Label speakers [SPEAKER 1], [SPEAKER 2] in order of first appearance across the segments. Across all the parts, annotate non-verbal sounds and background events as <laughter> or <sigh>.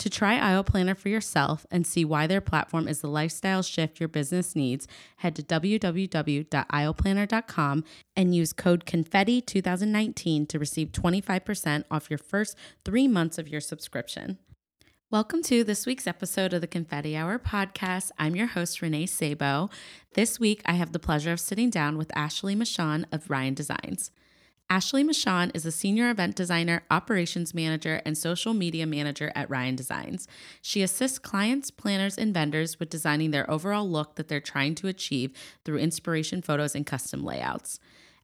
[SPEAKER 1] To try Aisle Planner for yourself and see why their platform is the lifestyle shift your business needs, head to www.aisleplanner.com and use code CONFETTI2019 to receive 25% off your first three months of your subscription. Welcome to this week's episode of the Confetti Hour podcast. I'm your host, Renee Sabo. This week, I have the pleasure of sitting down with Ashley Machon of Ryan Designs. Ashley Machon is a senior event designer, operations manager, and social media manager at Ryan Designs. She assists clients, planners, and vendors with designing their overall look that they're trying to achieve through inspiration photos and custom layouts.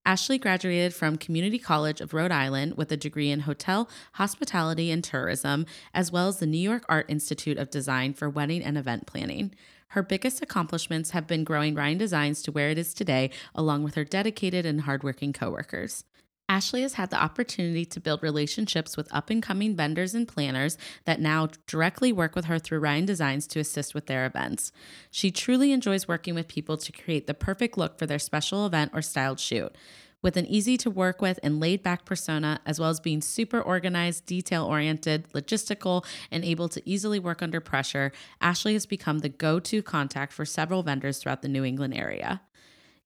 [SPEAKER 1] Ashley graduated from Community College of Rhode Island with a degree in hotel, hospitality, and tourism, as well as the New York Art Institute of Design for wedding and event planning. Her biggest accomplishments have been growing Ryan Designs to where it is today, along with her dedicated and hardworking coworkers. Ashley has had the opportunity to build relationships with up and coming vendors and planners that now directly work with her through Ryan Designs to assist with their events. She truly enjoys working with people to create the perfect look for their special event or styled shoot. With an easy to work with and laid back persona, as well as being super organized, detail oriented, logistical, and able to easily work under pressure, Ashley has become the go to contact for several vendors throughout the New England area.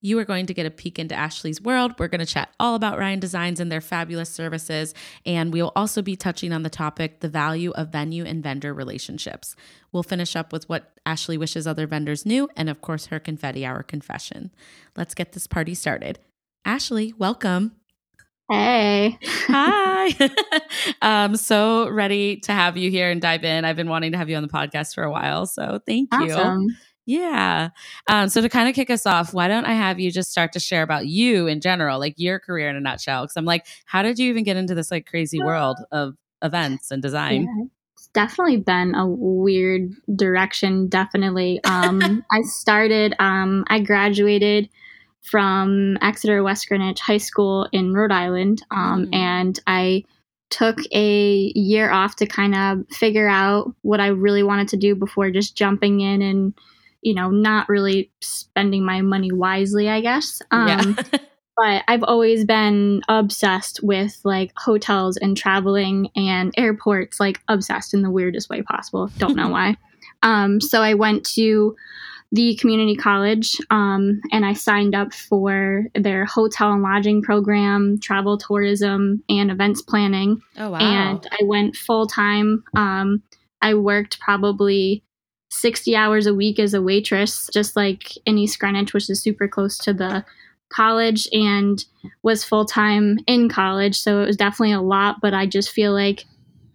[SPEAKER 1] You are going to get a peek into Ashley's world. We're going to chat all about Ryan Designs and their fabulous services. And we will also be touching on the topic the value of venue and vendor relationships. We'll finish up with what Ashley wishes other vendors knew, and of course, her confetti hour confession. Let's get this party started. Ashley, welcome.
[SPEAKER 2] Hey.
[SPEAKER 1] Hi. I'm <laughs> um, so ready to have you here and dive in. I've been wanting to have you on the podcast for a while. So thank you.
[SPEAKER 2] Awesome.
[SPEAKER 1] Yeah. Um, so to kind of kick us off, why don't I have you just start to share about you in general, like your career in a nutshell? Because I'm like, how did you even get into this like crazy world <sighs> of events and design?
[SPEAKER 2] Yeah, it's definitely been a weird direction. Definitely. Um, <laughs> I started. Um, I graduated from Exeter West Greenwich High School in Rhode Island, um, mm. and I took a year off to kind of figure out what I really wanted to do before just jumping in and you know, not really spending my money wisely, I guess. Um, yeah. <laughs> but I've always been obsessed with like hotels and traveling and airports, like obsessed in the weirdest way possible. Don't know why. <laughs> Um, so I went to the community college um, and I signed up for their hotel and lodging program, travel tourism, and events planning.
[SPEAKER 1] Oh, wow.
[SPEAKER 2] And I went full time. Um, I worked probably 60 hours a week as a waitress, just like in East Greenwich, which is super close to the college, and was full time in college. So it was definitely a lot, but I just feel like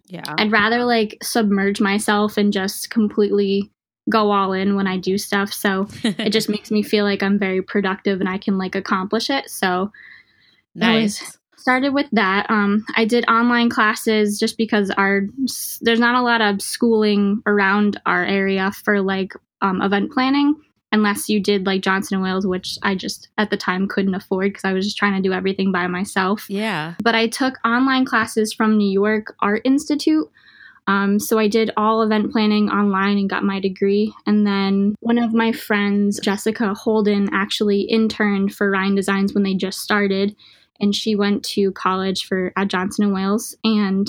[SPEAKER 1] yeah.
[SPEAKER 2] I'd rather like submerge myself and just completely go all in when I do stuff. So it just <laughs> makes me feel like I'm very productive and I can like accomplish it. So
[SPEAKER 1] nice
[SPEAKER 2] started with that. Um, I did online classes just because our there's not a lot of schooling around our area for like um, event planning unless you did like Johnson and Wales, which I just at the time couldn't afford because I was just trying to do everything by myself.
[SPEAKER 1] Yeah.
[SPEAKER 2] But I took online classes from New York Art Institute. Um, so I did all event planning online and got my degree. And then one of my friends, Jessica Holden, actually interned for Ryan Designs when they just started and she went to college for at Johnson and Wales and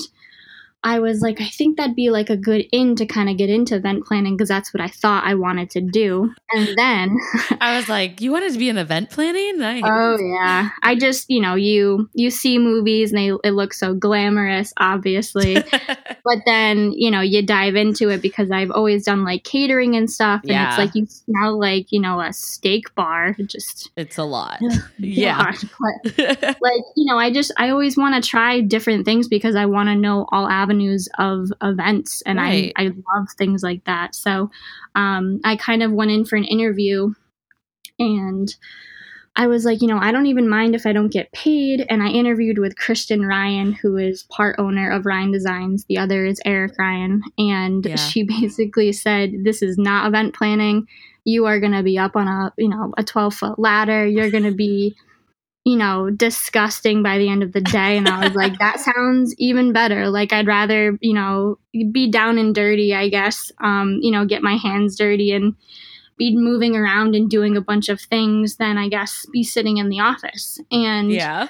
[SPEAKER 2] I was like, I think that'd be like a good in to kind of get into event planning because that's what I thought I wanted to do. And then <laughs>
[SPEAKER 1] I was like, you wanted to be in event planning? Nice.
[SPEAKER 2] Oh yeah. I just, you know, you you see movies and they it looks so glamorous, obviously. <laughs> but then, you know, you dive into it because I've always done like catering and stuff. And
[SPEAKER 1] Yeah.
[SPEAKER 2] it's like you smell like, you know, a steak bar. Just
[SPEAKER 1] it's a lot. <laughs> yeah.
[SPEAKER 2] but like you know i just i always want to try different things because i want to know all avenues of events and
[SPEAKER 1] Right.
[SPEAKER 2] i i love things like that so um i kind of went in for an interview and I was like, you know, I don't even mind if I don't get paid. And I interviewed with Christian Ryan, who is part owner of Ryan Designs. The other is Eric Ryan. And
[SPEAKER 1] Yeah.
[SPEAKER 2] she <laughs> basically said, this is not event planning. You are going to be up on a, you know, a 12 foot ladder. You're going to be, you know, disgusting by the end of the day. And I was like, <laughs> that sounds even better. Like, I'd rather, you know, be down and dirty, I guess, um, you know, get my hands dirty and be moving around and doing a bunch of things than I guess be sitting in the office. And
[SPEAKER 1] yeah.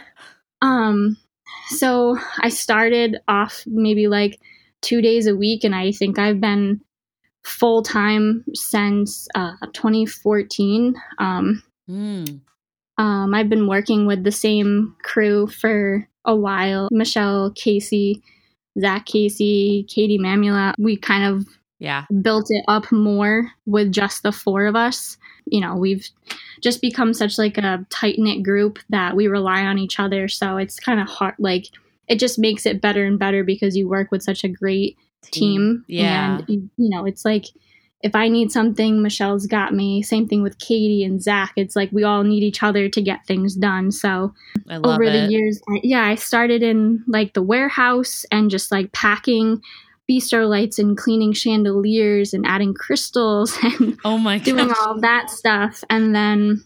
[SPEAKER 2] um so I started off maybe like 2 days a week and I think I've been full time since uh 2014. Um
[SPEAKER 1] Mm.
[SPEAKER 2] Um, I've been working with the same crew for a while. Michelle Casey, Zach Casey, Katie Mamula. We kind of
[SPEAKER 1] Yeah.
[SPEAKER 2] built it up more with just the four of us. You know, we've just become such like a tight knit group that we rely on each other. So it's kind of hard. Like it just makes it better and better because you work with such a great team.
[SPEAKER 1] Yeah.
[SPEAKER 2] And you know, it's like if I need something, Michelle's got me. Same thing with Katie and Zach. It's like we all need each other to get things done. So
[SPEAKER 1] I love
[SPEAKER 2] over
[SPEAKER 1] it.
[SPEAKER 2] the years, I, yeah, I started in like the warehouse and just like packing bistro lights and cleaning chandeliers and adding crystals <laughs> and
[SPEAKER 1] oh my
[SPEAKER 2] doing all that stuff. And then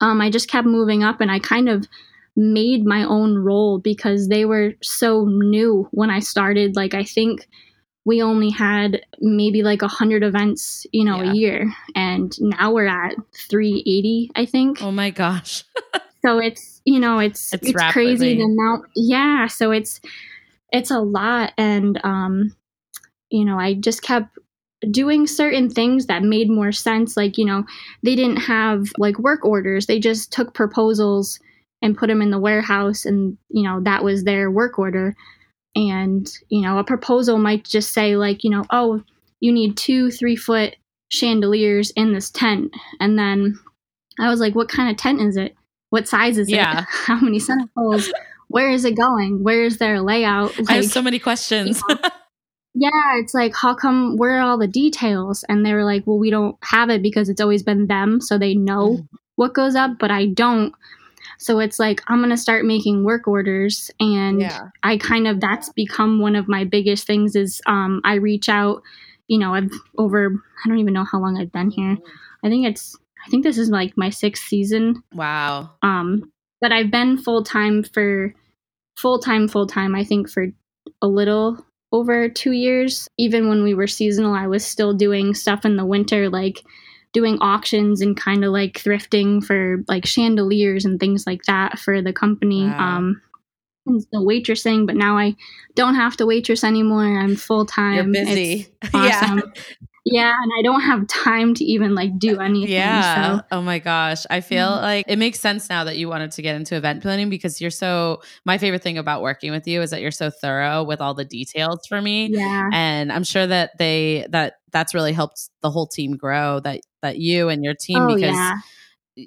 [SPEAKER 2] um, I just kept moving up and I kind of made my own role because they were so new when I started. Like, I think we only had maybe like a hundred events, you know,
[SPEAKER 1] Yeah.
[SPEAKER 2] a year. And now we're at 380, I think
[SPEAKER 1] Oh my gosh. <laughs>
[SPEAKER 2] so it's you know it's
[SPEAKER 1] It's
[SPEAKER 2] it's, crazy the amount yeah so it's it's a lot and um you know i just kept doing certain things that made more sense like you know they didn't have like work orders they just took proposals and put them in the warehouse and you know that was their work order and you know a proposal might just say like you know oh you need two three foot chandeliers in this tent. And then i was like what kind of tent is it? What size is
[SPEAKER 1] Yeah.
[SPEAKER 2] it <laughs> how many center poles where is it going? Where is their layout?
[SPEAKER 1] I have so many questions. <laughs>
[SPEAKER 2] yeah it's like how come where are all the details? And they were like well we don't have it because it's always been them so they know
[SPEAKER 1] Mm.
[SPEAKER 2] what goes up but i don't so it's like i'm going to start making work orders and
[SPEAKER 1] yeah.
[SPEAKER 2] I kind of that's become one of my biggest things is um I reach out, you know, I've over I don't even know how long I've been here. I think it's I think this is like my sixth season.
[SPEAKER 1] Wow.
[SPEAKER 2] Um but I've been full time for full time full time I think for a little over 2 years. Even when we were seasonal, I was still doing stuff in the winter like doing auctions and kind of like thrifting for like chandeliers and things like that for the company.
[SPEAKER 1] Wow.
[SPEAKER 2] Um and still waitressing, but now I don't have to waitress anymore. I'm full time.
[SPEAKER 1] You're busy.
[SPEAKER 2] It's <laughs> awesome.
[SPEAKER 1] Yeah.
[SPEAKER 2] yeah. and I don't have time to even like do anything.
[SPEAKER 1] Yeah.
[SPEAKER 2] So
[SPEAKER 1] Oh my gosh. I feel
[SPEAKER 2] Mhm.
[SPEAKER 1] like it makes sense now that you wanted to get into event planning because you're so my favorite thing about working with you is that you're so thorough with all the details for me.
[SPEAKER 2] yeah.
[SPEAKER 1] And I'm sure that they that that's really helped the whole team grow that that you and your team
[SPEAKER 2] Oh
[SPEAKER 1] because
[SPEAKER 2] yeah.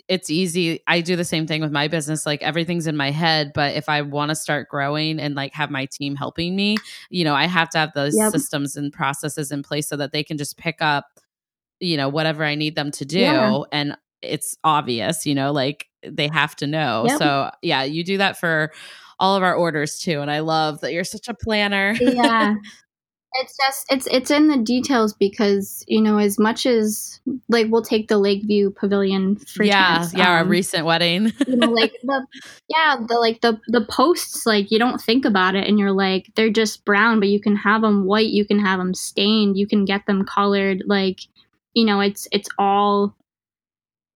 [SPEAKER 1] it's easy. I do the same thing with my business. Like everything's in my head, but if I want to start growing and like have my team helping me, you know, I have to have those
[SPEAKER 2] Yep.
[SPEAKER 1] systems and processes in place so that they can just pick up, you know, whatever I need them to do.
[SPEAKER 2] Yeah.
[SPEAKER 1] And it's obvious, you know, like they have to know.
[SPEAKER 2] Yep.
[SPEAKER 1] So yeah, you do that for all of our orders too. And I love that you're such a planner.
[SPEAKER 2] yeah. <laughs> <laughs> It's just it's it's in the details because you know as much as like we'll take the Lakeview Pavilion for
[SPEAKER 1] yeah. Yeah. Our
[SPEAKER 2] um,
[SPEAKER 1] recent wedding.
[SPEAKER 2] you know <laughs> like the yeah the like the the posts like you don't think about it and you're like they're just brown but you can have them white you can have them stained you can get them colored like you know it's it's all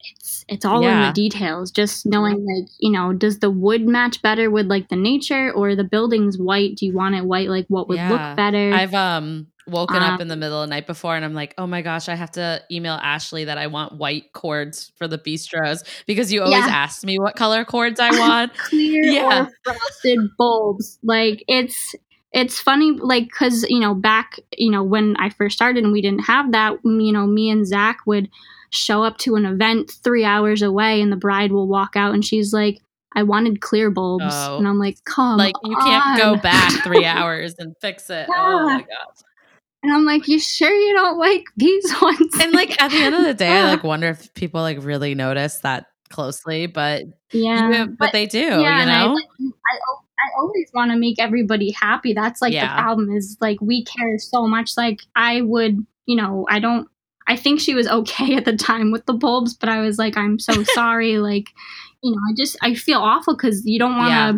[SPEAKER 2] it's it's all in the details. Just knowing like, you know, does the wood match better with like the nature or the building's white? Do you want it white? Like what would
[SPEAKER 1] Yeah.
[SPEAKER 2] look better?
[SPEAKER 1] I've um woken up
[SPEAKER 2] Um,
[SPEAKER 1] in the middle of the night before and I'm like, oh my gosh, I have to email Ashley that I want white cords for the bistros because you always
[SPEAKER 2] Yeah.
[SPEAKER 1] ask me what color cords I <laughs> want.
[SPEAKER 2] clear <laughs>
[SPEAKER 1] Yeah.
[SPEAKER 2] or frosted bulbs. Like it's it's funny, like because you know back you know when I first started and we didn't have that. You know, me and Zach would show up to an event three hours away, and the bride will walk out and she's like, "I wanted clear bulbs,"
[SPEAKER 1] Oh.
[SPEAKER 2] and I'm like, "Come
[SPEAKER 1] like you can't go back <laughs> three hours and fix it. Oh my
[SPEAKER 2] Yeah.
[SPEAKER 1] gosh.
[SPEAKER 2] And I'm like, "You sure you don't like these <laughs> ones?"
[SPEAKER 1] And like at the end of the day, I <laughs> like wonder if people like really notice that closely, but
[SPEAKER 2] yeah,
[SPEAKER 1] you- but, they do,
[SPEAKER 2] yeah,
[SPEAKER 1] you
[SPEAKER 2] and I,
[SPEAKER 1] know?
[SPEAKER 2] like, I, I always want to make everybody happy. That's like
[SPEAKER 1] Yeah.
[SPEAKER 2] the problem is like we care so much. Like I would, you know, I don't. I think she was okay <laughs> at the time with the bulbs, but I was like, I'm so <laughs> sorry. like, you know, I just I feel awful because you don't want to.
[SPEAKER 1] Yeah.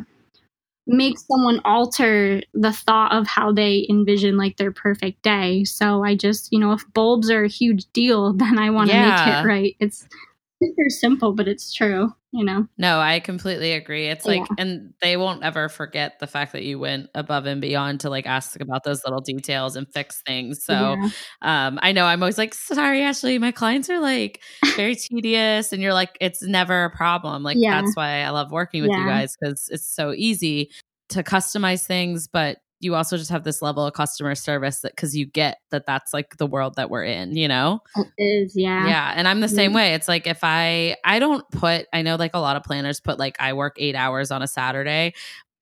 [SPEAKER 2] make someone alter the thought of how they envision like their perfect day so i just you know if bulbs are a huge deal <laughs> then i want to
[SPEAKER 1] Yeah.
[SPEAKER 2] make it right it's super simple but it's true you know
[SPEAKER 1] No, I completely agree. It's like,
[SPEAKER 2] Yeah.
[SPEAKER 1] and they won't ever forget the fact that you went above and beyond to like ask about those little details and fix things. So,
[SPEAKER 2] Yeah.
[SPEAKER 1] um, I know I'm always like, sorry, Ashley, my clients are like very <laughs> tedious, and you're like, it's never a problem. Like
[SPEAKER 2] Yeah.
[SPEAKER 1] that's why I love working with you guys because it's so easy to customize things, but you also just have this level of customer service that because you get that that's like the world that we're in, you know?
[SPEAKER 2] It is, yeah.
[SPEAKER 1] yeah and i'm the same
[SPEAKER 2] Mhm.
[SPEAKER 1] way it's like if i i don't put i know like a lot of planners put like i work eight hours on a saturday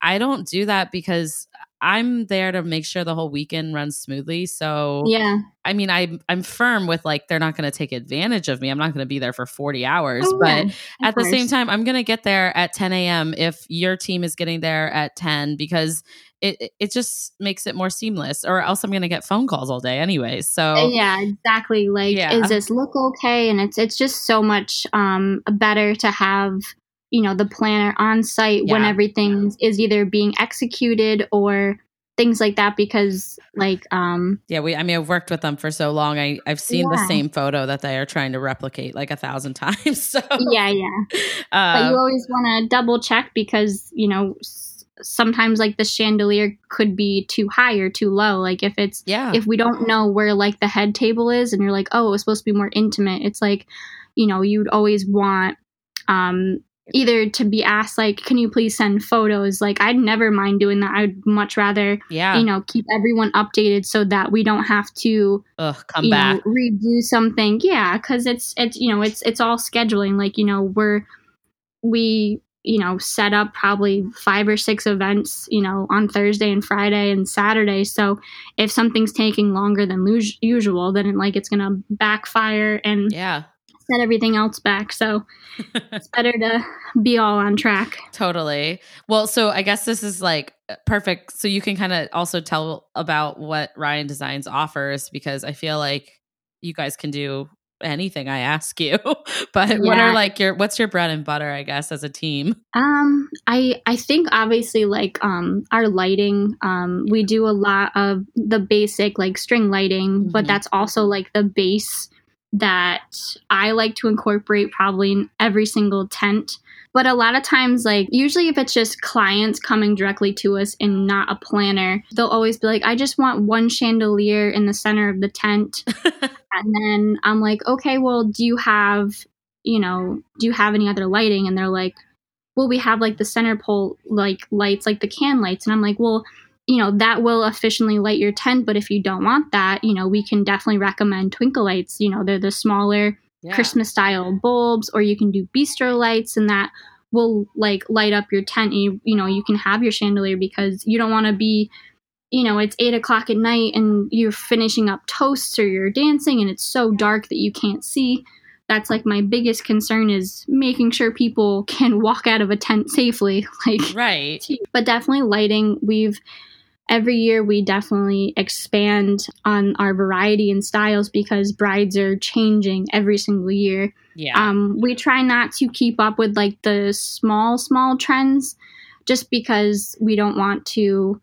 [SPEAKER 1] i don't do that because i'm there to make sure the whole weekend runs smoothly so
[SPEAKER 2] Yeah.
[SPEAKER 1] i mean i'm i'm firm with like they're not going to take advantage of me i'm not going to be there for 40 hours
[SPEAKER 2] Oh,
[SPEAKER 1] but
[SPEAKER 2] yeah,
[SPEAKER 1] at the same time i'm going to get there at 10 a.m if your team is getting there at 10 because it it- just makes it more seamless or else i'm going to get phone calls all day anyways so
[SPEAKER 2] yeah, exactly. Like,
[SPEAKER 1] Yeah.
[SPEAKER 2] is this look okay? And it's it's just so much um better to have you know the planner on site when
[SPEAKER 1] Yeah.
[SPEAKER 2] everything is either being executed or things like that because like um
[SPEAKER 1] Yeah, we. I mean, I've worked with them for so long. I I've seen the same photo that they are trying to replicate like a thousand <laughs> times. So
[SPEAKER 2] yeah yeah but
[SPEAKER 1] uh,
[SPEAKER 2] you always want to double check because you know sometimes like the chandelier could be too high or too low. Like if it's
[SPEAKER 1] yeah,
[SPEAKER 2] if we don't know where like the head table is and you're like oh it was supposed to be more intimate it's like you know you'd always want um either to be asked like can you please send photos? Like i'd never mind doing that. I'd much rather
[SPEAKER 1] yeah.
[SPEAKER 2] you know keep everyone updated so that we don't have to
[SPEAKER 1] Ugh, come back.
[SPEAKER 2] know redo something. Yeah because it's it's you know it's it's all scheduling. Like you know we're we you know set up probably five or six events you know on thursday and friday and saturday so if something's taking longer than us- usual then like it's gonna backfire and
[SPEAKER 1] yeah,
[SPEAKER 2] set everything else back so <laughs> it's better to be all on track
[SPEAKER 1] totally. Well, so I guess this is like uh, perfect. So you can kind of also tell about what Ryan Designs offers because I feel like you guys can do anything I ask you. <laughs> but what are like your what's your bread and butter? I guess as a team.
[SPEAKER 2] Um, I I think obviously like um our lighting, um, we do a lot of the basic like string lighting, but
[SPEAKER 1] Mhm.
[SPEAKER 2] that's also like the base that I like to incorporate probably in every single tent. But a lot of times, like usually if it's just clients coming directly to us and not a planner, they'll always be like, I just want one chandelier in the center of the tent. <laughs> And then I'm like, okay, well, do you have, you know, do you have any other lighting? And they're like, well, we have like the center pole like lights, like the can lights. And I'm like, well, you know, that will efficiently light your tent. But if you don't want that, you know, we can definitely recommend twinkle lights. You know, they're the smaller
[SPEAKER 1] Yeah.
[SPEAKER 2] Christmas style bulbs, or you can do bistro lights, and that will like light up your tent. And you, you know, you can have your chandelier because you don't want to be, you know, it's eight o'clock at night and you're finishing up toasts or you're dancing and it's so dark that you can't see. That's like my biggest concern is making sure people <laughs> can walk out of a tent safely. <laughs> Like,
[SPEAKER 1] Right.
[SPEAKER 2] but definitely lighting. We've every year we definitely expand on our variety and styles because brides are changing every single year.
[SPEAKER 1] Yeah.
[SPEAKER 2] Um, we try not to keep up with like the small, small trends just because we don't want to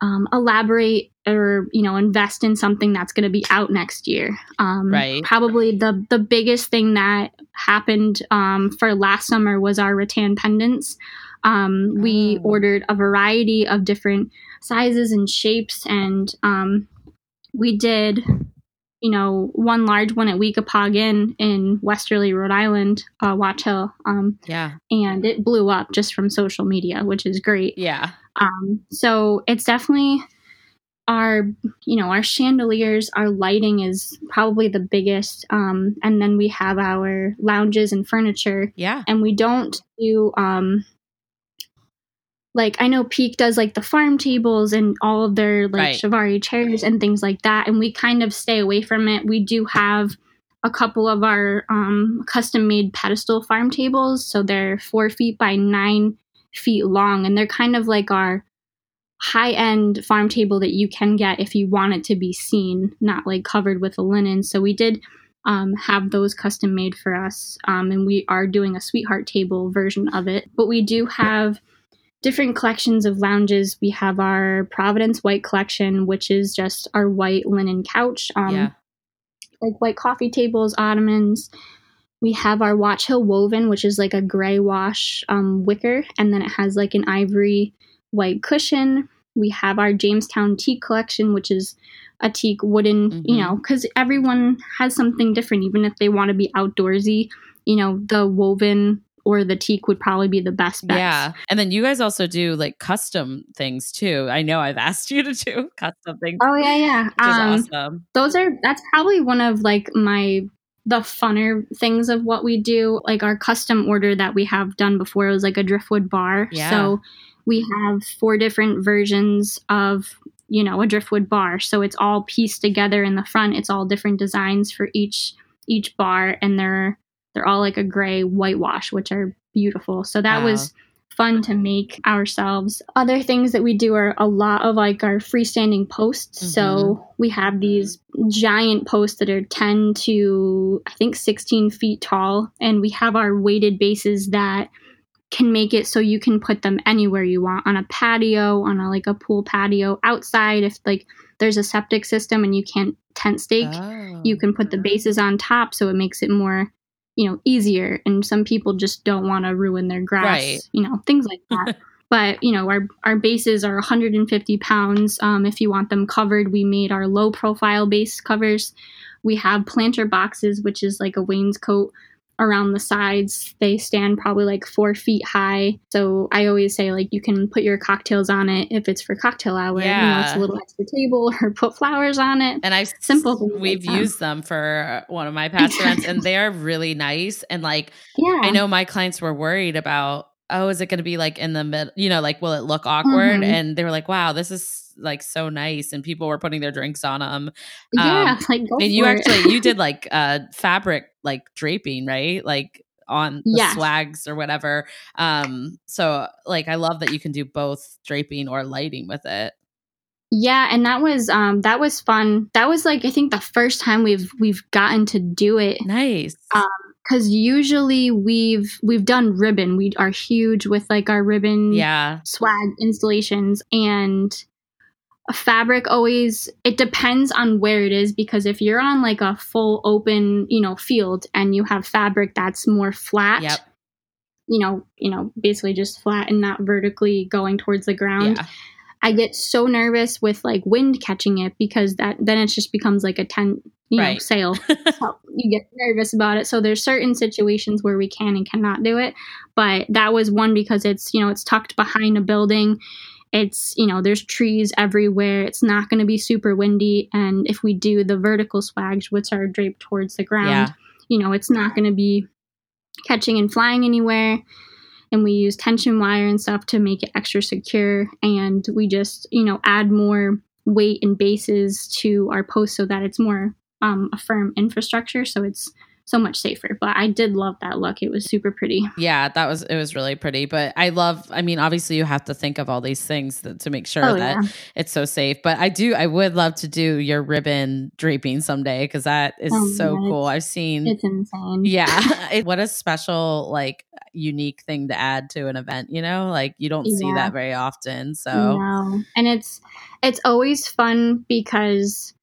[SPEAKER 2] um, elaborate or you know invest in something that's going to be out next year um,
[SPEAKER 1] Right.
[SPEAKER 2] probably the the biggest thing that happened um, for last summer was our rattan pendants um, we
[SPEAKER 1] Oh.
[SPEAKER 2] ordered a variety of different sizes and shapes and um, we did you know one large one at Weekapaug Inn in Westerly Rhode Island uh, Watch Hill um,
[SPEAKER 1] Yeah.
[SPEAKER 2] and it blew up just from social media which is great
[SPEAKER 1] Yeah.
[SPEAKER 2] um, so it's definitely our, you know, our chandeliers, our lighting is probably the biggest. Um, and then we have our lounges and furniture,
[SPEAKER 1] Yeah.
[SPEAKER 2] and we don't do, um, like I know Peak does like the farm tables and all of their like
[SPEAKER 1] Right.
[SPEAKER 2] Chiavari chairs and things like that, and we kind of stay away from it. We do have a couple of our um, custom made pedestal farm tables, so they're four feet by nine feet long, and they're kind of like our high end farm table that you can get if you want it to be seen, not like covered with a linen. So we did um, have those custom made for us, um, and we are doing a sweetheart table version of it. But we do have different collections of lounges. We have our Providence White collection, which is just our white linen couch, um,
[SPEAKER 1] yeah.
[SPEAKER 2] like white coffee tables, ottomans. We have our Watch Hill woven, which is like a gray wash um, wicker, and then it has like an ivory white cushion. We have our Jamestown teak collection, which is a teak wooden, you
[SPEAKER 1] Mhm.
[SPEAKER 2] know, because everyone has something different, even if they want to be outdoorsy. You know, the woven or the teak would probably be the best bet.
[SPEAKER 1] Yeah. And then you guys also do like custom things too. I know I've <laughs> asked you to do custom things.
[SPEAKER 2] Oh yeah, yeah.
[SPEAKER 1] Which is
[SPEAKER 2] Um,
[SPEAKER 1] awesome.
[SPEAKER 2] those are that's probably one of like my the funner things of what we do like our custom order that we have done before was like a driftwood bar
[SPEAKER 1] Yeah.
[SPEAKER 2] so we have four different versions of you know a driftwood bar so it's all pieced together in the front it's all different designs for each each bar and they're they're all like a gray whitewash which are beautiful. So that
[SPEAKER 1] Wow.
[SPEAKER 2] was uh-huh. fun to make ourselves. Other things that we do are a lot of like our freestanding posts. So mm-hmm. we have these giant posts that are 10 to i think 16 feet tall. And we have our weighted bases that can make it so you can put them anywhere you want on a patio on a like a pool patio outside. If like there's a septic system and you can't tent stake
[SPEAKER 1] Oh.
[SPEAKER 2] you can put the bases on top so it makes it more you know easier and some people just don't want to ruin their grass
[SPEAKER 1] Right.
[SPEAKER 2] you know things like that. <laughs> But you know our our bases are 150 pounds. Um, if you want them covered we made our low profile base covers. We have planter boxes which is like a wainscot around the sides they stand probably like four feet high so i always say like you can put your cocktails on it if it's for cocktail hour you know it's a little extra table <laughs> or put flowers on it
[SPEAKER 1] and I've
[SPEAKER 2] Simple
[SPEAKER 1] We've
[SPEAKER 2] that.
[SPEAKER 1] used them for one of my past <laughs> events, and they are really nice. And like,
[SPEAKER 2] yeah
[SPEAKER 1] I know my clients were worried about, oh, is it going to be like in the middle? You know, like, will it look awkward?
[SPEAKER 2] Mhm.
[SPEAKER 1] And they were like, wow, this is like so nice. And people were putting their drinks on them.
[SPEAKER 2] yeah
[SPEAKER 1] Um,
[SPEAKER 2] like go
[SPEAKER 1] and you actually you did <laughs> like uh fabric like draping, right? Like on the
[SPEAKER 2] Yes.
[SPEAKER 1] swags or whatever. Um, so like I love that you can do both draping or lighting with it.
[SPEAKER 2] Yeah, and that was um that was fun. That was like I think the first time we've we've gotten to do it
[SPEAKER 1] Nice.
[SPEAKER 2] Um cuz usually we've we've done ribbon. We are huge with like our ribbon
[SPEAKER 1] yeah.
[SPEAKER 2] swag installations and a fabric always it depends on where it is because if you're on like a full open, you know, field and you have fabric that's more flat,
[SPEAKER 1] Yep.
[SPEAKER 2] you know, you know, basically just flat and not vertically going towards the ground.
[SPEAKER 1] Yeah.
[SPEAKER 2] I get so nervous with like wind catching it because that then it just becomes like a tent, you know,
[SPEAKER 1] Right.
[SPEAKER 2] sail. <laughs> So you get nervous about it. So there's certain situations where we can and cannot do it, but that was one because it's you know it's tucked behind a building. It's you know there's trees everywhere. It's not going to be super windy, and if we do the vertical swags, which are draped towards the ground,
[SPEAKER 1] Yeah.
[SPEAKER 2] you know it's not going to be catching and flying anywhere and we use tension wire and stuff to make it extra secure and we just you know add more weight and bases to our post so that it's more um, a firm infrastructure so it's so much safer. But I did love that look. It was super pretty.
[SPEAKER 1] Yeah, that was it was really pretty. But I love I mean, obviously you have to think of all these things that, to make sure
[SPEAKER 2] Oh,
[SPEAKER 1] that
[SPEAKER 2] yeah.
[SPEAKER 1] it's so safe. But I do I would love to do your ribbon draping someday because that is
[SPEAKER 2] Oh,
[SPEAKER 1] so
[SPEAKER 2] yeah,
[SPEAKER 1] cool. I've seen
[SPEAKER 2] It's insane.
[SPEAKER 1] yeah. <laughs> <laughs> It- what a special, like unique thing to add to an event, you know? Like you don't see that very often. So
[SPEAKER 2] No. And it's it's always fun because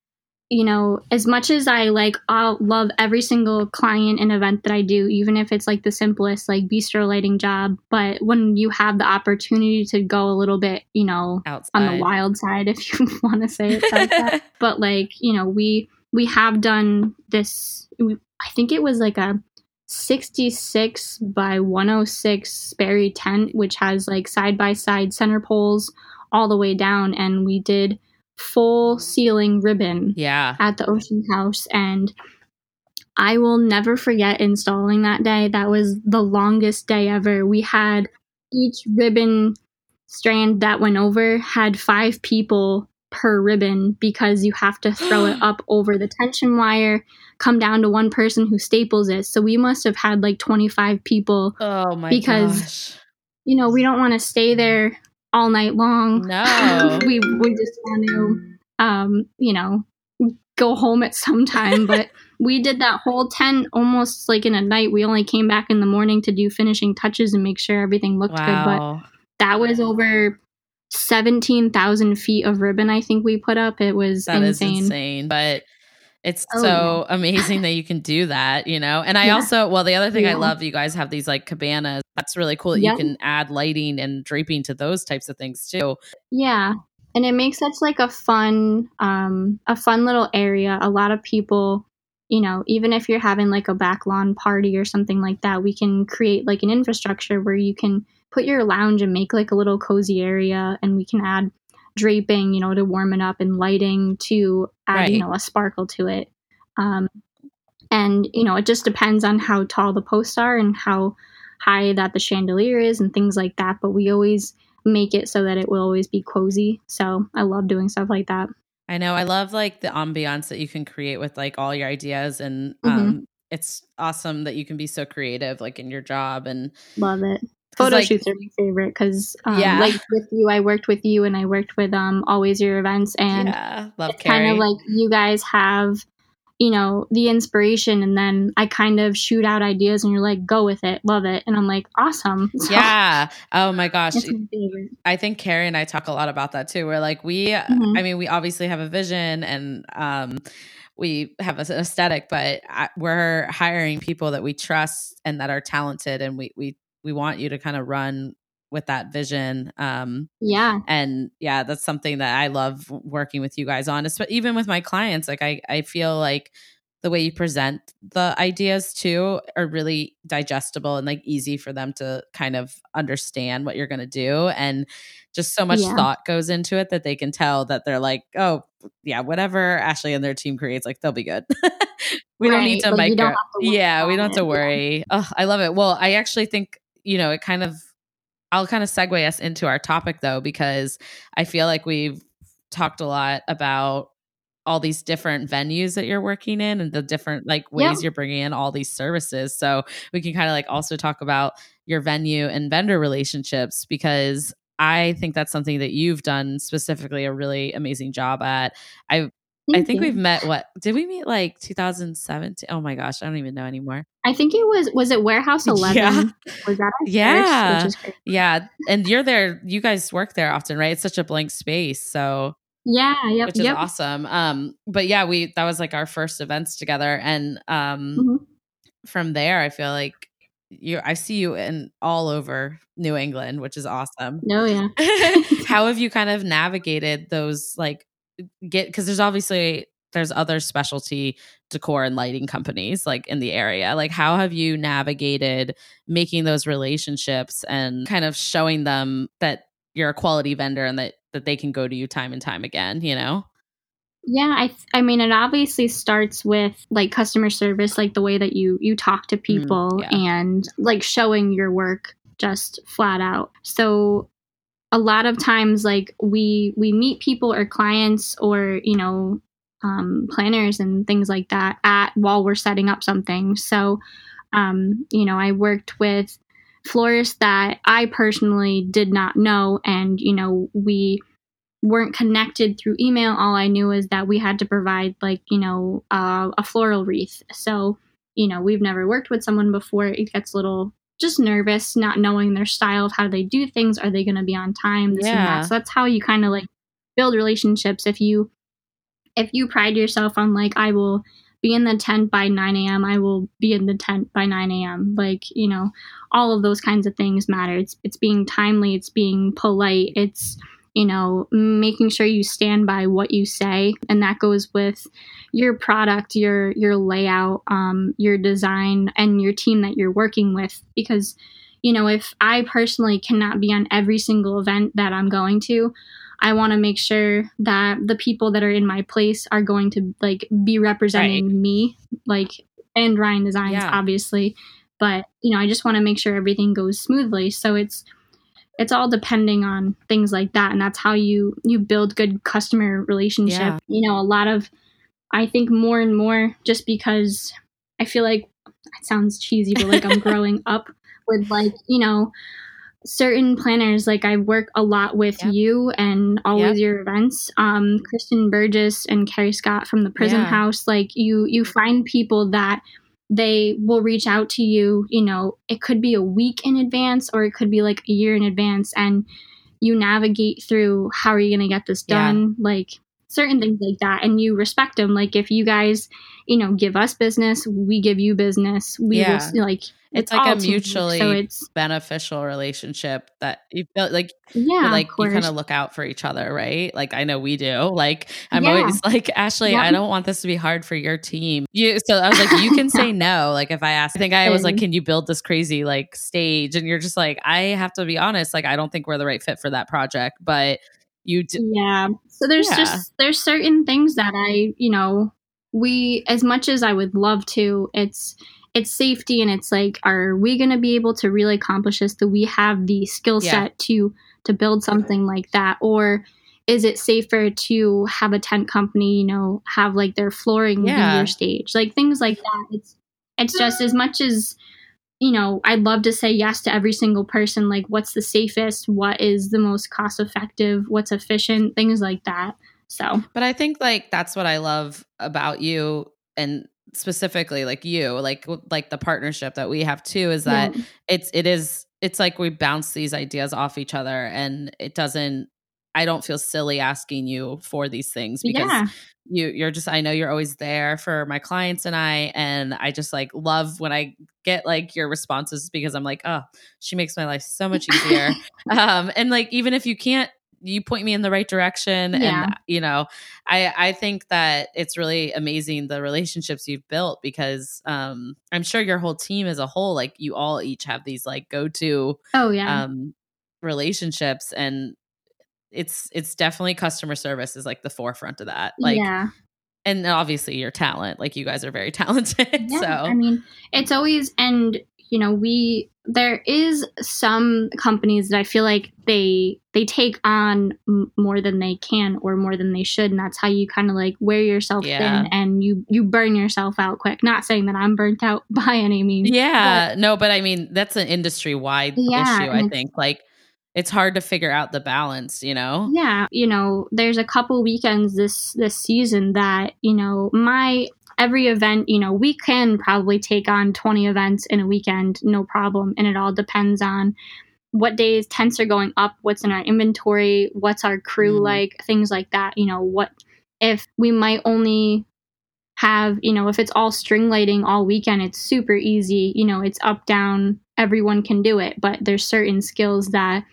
[SPEAKER 2] you know, as much as I like I'll love every single client and event that I do, even if it's like the simplest like bistro lighting job, but when you have the opportunity to go a little bit, you know,
[SPEAKER 1] outside.
[SPEAKER 2] on the wild side <laughs> if you want to say it like that. <laughs> But like, you know, we we have done this we, I think it was like a 66 by 106 Sperry tent, which has like side by side center poles all the way down. And we did full ceiling ribbon
[SPEAKER 1] yeah.
[SPEAKER 2] at the Ocean House. And I will never forget installing that day. That was the longest day ever. We had each ribbon strand that went over had five people per ribbon because you have to throw it <gasps> up over the tension wire, come down to one person who staples it. So we must have had like 25 people.
[SPEAKER 1] Oh my
[SPEAKER 2] Because-
[SPEAKER 1] gosh.
[SPEAKER 2] You know, we don't want to stay mm-hmm. there all night long. <laughs>
[SPEAKER 1] No.
[SPEAKER 2] we we just want to um, you know, go home at some time, <laughs> but we did that whole tent almost like in a night. We only came back in the morning to do finishing touches and make sure everything looked good, but that was over 17,000 feet of ribbon I think we put up. It was
[SPEAKER 1] That is
[SPEAKER 2] insane.
[SPEAKER 1] insane. But it's
[SPEAKER 2] Oh,
[SPEAKER 1] so amazing that you can do that, you know? And I
[SPEAKER 2] Yeah.
[SPEAKER 1] also, well, the other thing I love, you guys have these like cabanas. That's really cool that
[SPEAKER 2] Yeah.
[SPEAKER 1] you can add lighting and draping to those types of things too.
[SPEAKER 2] Yeah. And it makes such like a fun um a fun little area. A lot of people, you know, even if you're having like a back lawn party or something like that, we can create like an infrastructure where you can put your lounge and make like a little cozy area and we can add draping, you know, to warm it up and lighting to add, you know, a sparkle to it. Um and you know, it just depends on how tall the posts are and how high that the chandelier is and things like that, but we always make it so that it will always be cozy. So I love doing stuff like that.
[SPEAKER 1] I know. I love like the ambiance that you can create with like all your ideas and
[SPEAKER 2] Mhm.
[SPEAKER 1] um it's awesome that you can be so creative like in your job and
[SPEAKER 2] Love it. Photo
[SPEAKER 1] like,
[SPEAKER 2] shoots are my favorite because, um,
[SPEAKER 1] Yeah.
[SPEAKER 2] like with you, I worked with you and I worked with um, Always Your Events, and
[SPEAKER 1] yeah, love
[SPEAKER 2] kind of like you guys have, you know, the inspiration, and then I kind of shoot out ideas, and you're like, go with it, love it, and I'm like, awesome. <laughs> So,
[SPEAKER 1] yeah. Oh my gosh.
[SPEAKER 2] my.
[SPEAKER 1] I think Carrie and I talk a lot about that too. We're like, we,
[SPEAKER 2] Mhm.
[SPEAKER 1] I mean, we obviously have a vision and um, we have an aesthetic, but I, we're hiring people that we trust and that are talented, and we we we want you to kind of run with that vision. Um,
[SPEAKER 2] Yeah,
[SPEAKER 1] and yeah, that's something that I love working with you guys on. But even with my clients, like I I feel like the way you present the ideas too are really digestible and like easy for them to kind of understand what you're going to do and just so much
[SPEAKER 2] Yeah.
[SPEAKER 1] thought goes into it that they can tell that they're like oh yeah whatever ashley and their team creates like they'll be good <laughs> we don't need to
[SPEAKER 2] like,
[SPEAKER 1] micro
[SPEAKER 2] don't have to worry
[SPEAKER 1] yeah we don't have to
[SPEAKER 2] yeah.
[SPEAKER 1] worry oh i love it well i actually think you know it kind of i'll kind of segue us into our topic though because i feel like we've talked a lot about all these different venues that you're working in and the different like ways
[SPEAKER 2] Yep.
[SPEAKER 1] you're bringing in all these services. So we can kind of like also talk about your venue and vendor relationships because I think that's something that you've done specifically a really amazing job at. I I think
[SPEAKER 2] you.
[SPEAKER 1] we've met what did we meet like 2017? Oh my gosh, I don't even know anymore.
[SPEAKER 2] I think it was was it Warehouse <laughs> Eleven?
[SPEAKER 1] Yeah.
[SPEAKER 2] Was that
[SPEAKER 1] Yeah.
[SPEAKER 2] first, which is.
[SPEAKER 1] Yeah, and you're there. You guys work there often, right? It's such a blank space, so
[SPEAKER 2] Yeah, yep,
[SPEAKER 1] which is
[SPEAKER 2] yep.
[SPEAKER 1] awesome. Um, but yeah, we that was like our first events together, and um,
[SPEAKER 2] Mhm.
[SPEAKER 1] from there, I feel like you. I see you in all over New England, which is awesome.
[SPEAKER 2] No, yeah. <laughs>
[SPEAKER 1] How <laughs> have you kind of navigated those? Like, get because there's obviously there's other specialty decor and lighting companies like in the area. Like, how have you navigated making those relationships and kind of showing them that you're a quality vendor and that that they can go to you time and time again? You know.
[SPEAKER 2] Yeah, I th- I mean it obviously starts with like customer service, like the way that you you talk to mm, people
[SPEAKER 1] yeah.
[SPEAKER 2] and like showing your work just flat out. So a lot of times like we we meet people or clients or, you know, um, planners and things like that at while we're setting up something. So, um, you know, I worked with florists that I personally did not know, and you know, we weren't connected through email. All I knew is that we had to provide like you know uh, a floral wreath. So, you know, we've never worked with someone before. It gets a little just nervous, not knowing their style of how they do things. Are they going to be on time? This
[SPEAKER 1] Yeah.
[SPEAKER 2] and that. So that's how you kind of like build relationships. If you if you pride yourself on like I will be in the tent by 9 a.m. I will be in the tent by 9 a.m. Like you know, all of those kinds of things matter. It's it's being timely. It's being polite. It's you know making sure you stand by what you say, and that goes with your product, your your layout, um, your design, and your team that you're working with. Because you know, if I personally cannot be on every single event that I'm going to, I want to make sure that the people that are in my place are going to like be representing me, like and Ryan Designs,
[SPEAKER 1] Yeah.
[SPEAKER 2] obviously. But you know, I just want to make sure everything goes smoothly. So it's it's all depending on things like that, and that's how you you build good customer relationship.
[SPEAKER 1] Yeah.
[SPEAKER 2] You know, a lot of I think more and more just because I feel like it sounds cheesy, but like I'm <laughs> growing up with like you know certain planners like i work a lot with
[SPEAKER 1] Yep.
[SPEAKER 2] you and all always your events um kristen burgess and carrie scott from the prison
[SPEAKER 1] Yeah.
[SPEAKER 2] house like you you find people that they will reach out to you you know it could be a week in advance or it could be like a year in advance and you navigate through how are you going to get this
[SPEAKER 1] Yeah.
[SPEAKER 2] done like certain things like that and you respect them like if you guys you know give us business we give you business we
[SPEAKER 1] Yeah.
[SPEAKER 2] will like
[SPEAKER 1] It's like
[SPEAKER 2] all
[SPEAKER 1] a mutually
[SPEAKER 2] so it's
[SPEAKER 1] beneficial relationship that you feel like
[SPEAKER 2] yeah
[SPEAKER 1] like you kind of look out for each other, right? Like I know we do. Like I'm
[SPEAKER 2] Yeah.
[SPEAKER 1] always <laughs> like Ashley,
[SPEAKER 2] Yeah.
[SPEAKER 1] I don't want this to be hard for your team. You so I was like, you can <laughs> say no. Like if I ask, I think I was like, can you build this crazy like stage? And you're just like, I have to be honest. Like I don't think we're the right fit for that project, but you d-
[SPEAKER 2] yeah so there's
[SPEAKER 1] Yeah.
[SPEAKER 2] just there's certain things that i you know we as much as i would love to it's it's safety and it's like are we going to be able to really accomplish this? Do we have the skill
[SPEAKER 1] Yeah.
[SPEAKER 2] set to to build something like that? Or is it safer to have a tent company you know have like their flooring
[SPEAKER 1] Yeah.
[SPEAKER 2] be your stage? Like things like that. It's it's just as much as you know i'd love to say yes to every single person like what's the safest? What is the most cost effective? What's efficient? Things like that so
[SPEAKER 1] But I think like that's what I love about you and specifically like you, like like the partnership that we have too is that
[SPEAKER 2] yeah.
[SPEAKER 1] it's it is it's like we bounce these ideas off each other and it doesn't I don't feel silly asking you for these things because
[SPEAKER 2] yeah
[SPEAKER 1] you you're just I know you're always there for my clients and I and I just like love when I get like your responses because I'm like, oh, she makes my life so much easier. <laughs> um and like even if you can't you point me in the right direction
[SPEAKER 2] Yeah.
[SPEAKER 1] and you know i i think that it's really amazing the relationships you've built because um i'm sure your whole team as a whole like you all each have these like go-to
[SPEAKER 2] oh yeah
[SPEAKER 1] um relationships and it's it's definitely customer service is like the forefront of that like
[SPEAKER 2] yeah
[SPEAKER 1] and obviously your talent like you guys are very <laughs> talented
[SPEAKER 2] Yeah,
[SPEAKER 1] so
[SPEAKER 2] I mean, it's always and you know we there is some companies that I feel like they they take on m- more than they can or more than they should, and that's how you kind of like wear yourself
[SPEAKER 1] Yeah.
[SPEAKER 2] thin and you you burn yourself out quick. Not saying that I'm burnt out <laughs> by any means.
[SPEAKER 1] yeah no but i mean that's an industry wide
[SPEAKER 2] Yeah,
[SPEAKER 1] issue i think like it's hard to figure out the balance you know
[SPEAKER 2] Yeah, you know, there's a couple weekends this this season that you know my every event. You know, we can probably take on 20 events in a weekend, no problem, and it all depends on what days tents are going up, what's in our inventory, what's our crew
[SPEAKER 1] Mhm.
[SPEAKER 2] like, things like that. You know, what if we might only have, you know, if it's all string lighting all weekend, it's super easy. You know, it's up, down, everyone can do it. But there's certain skills that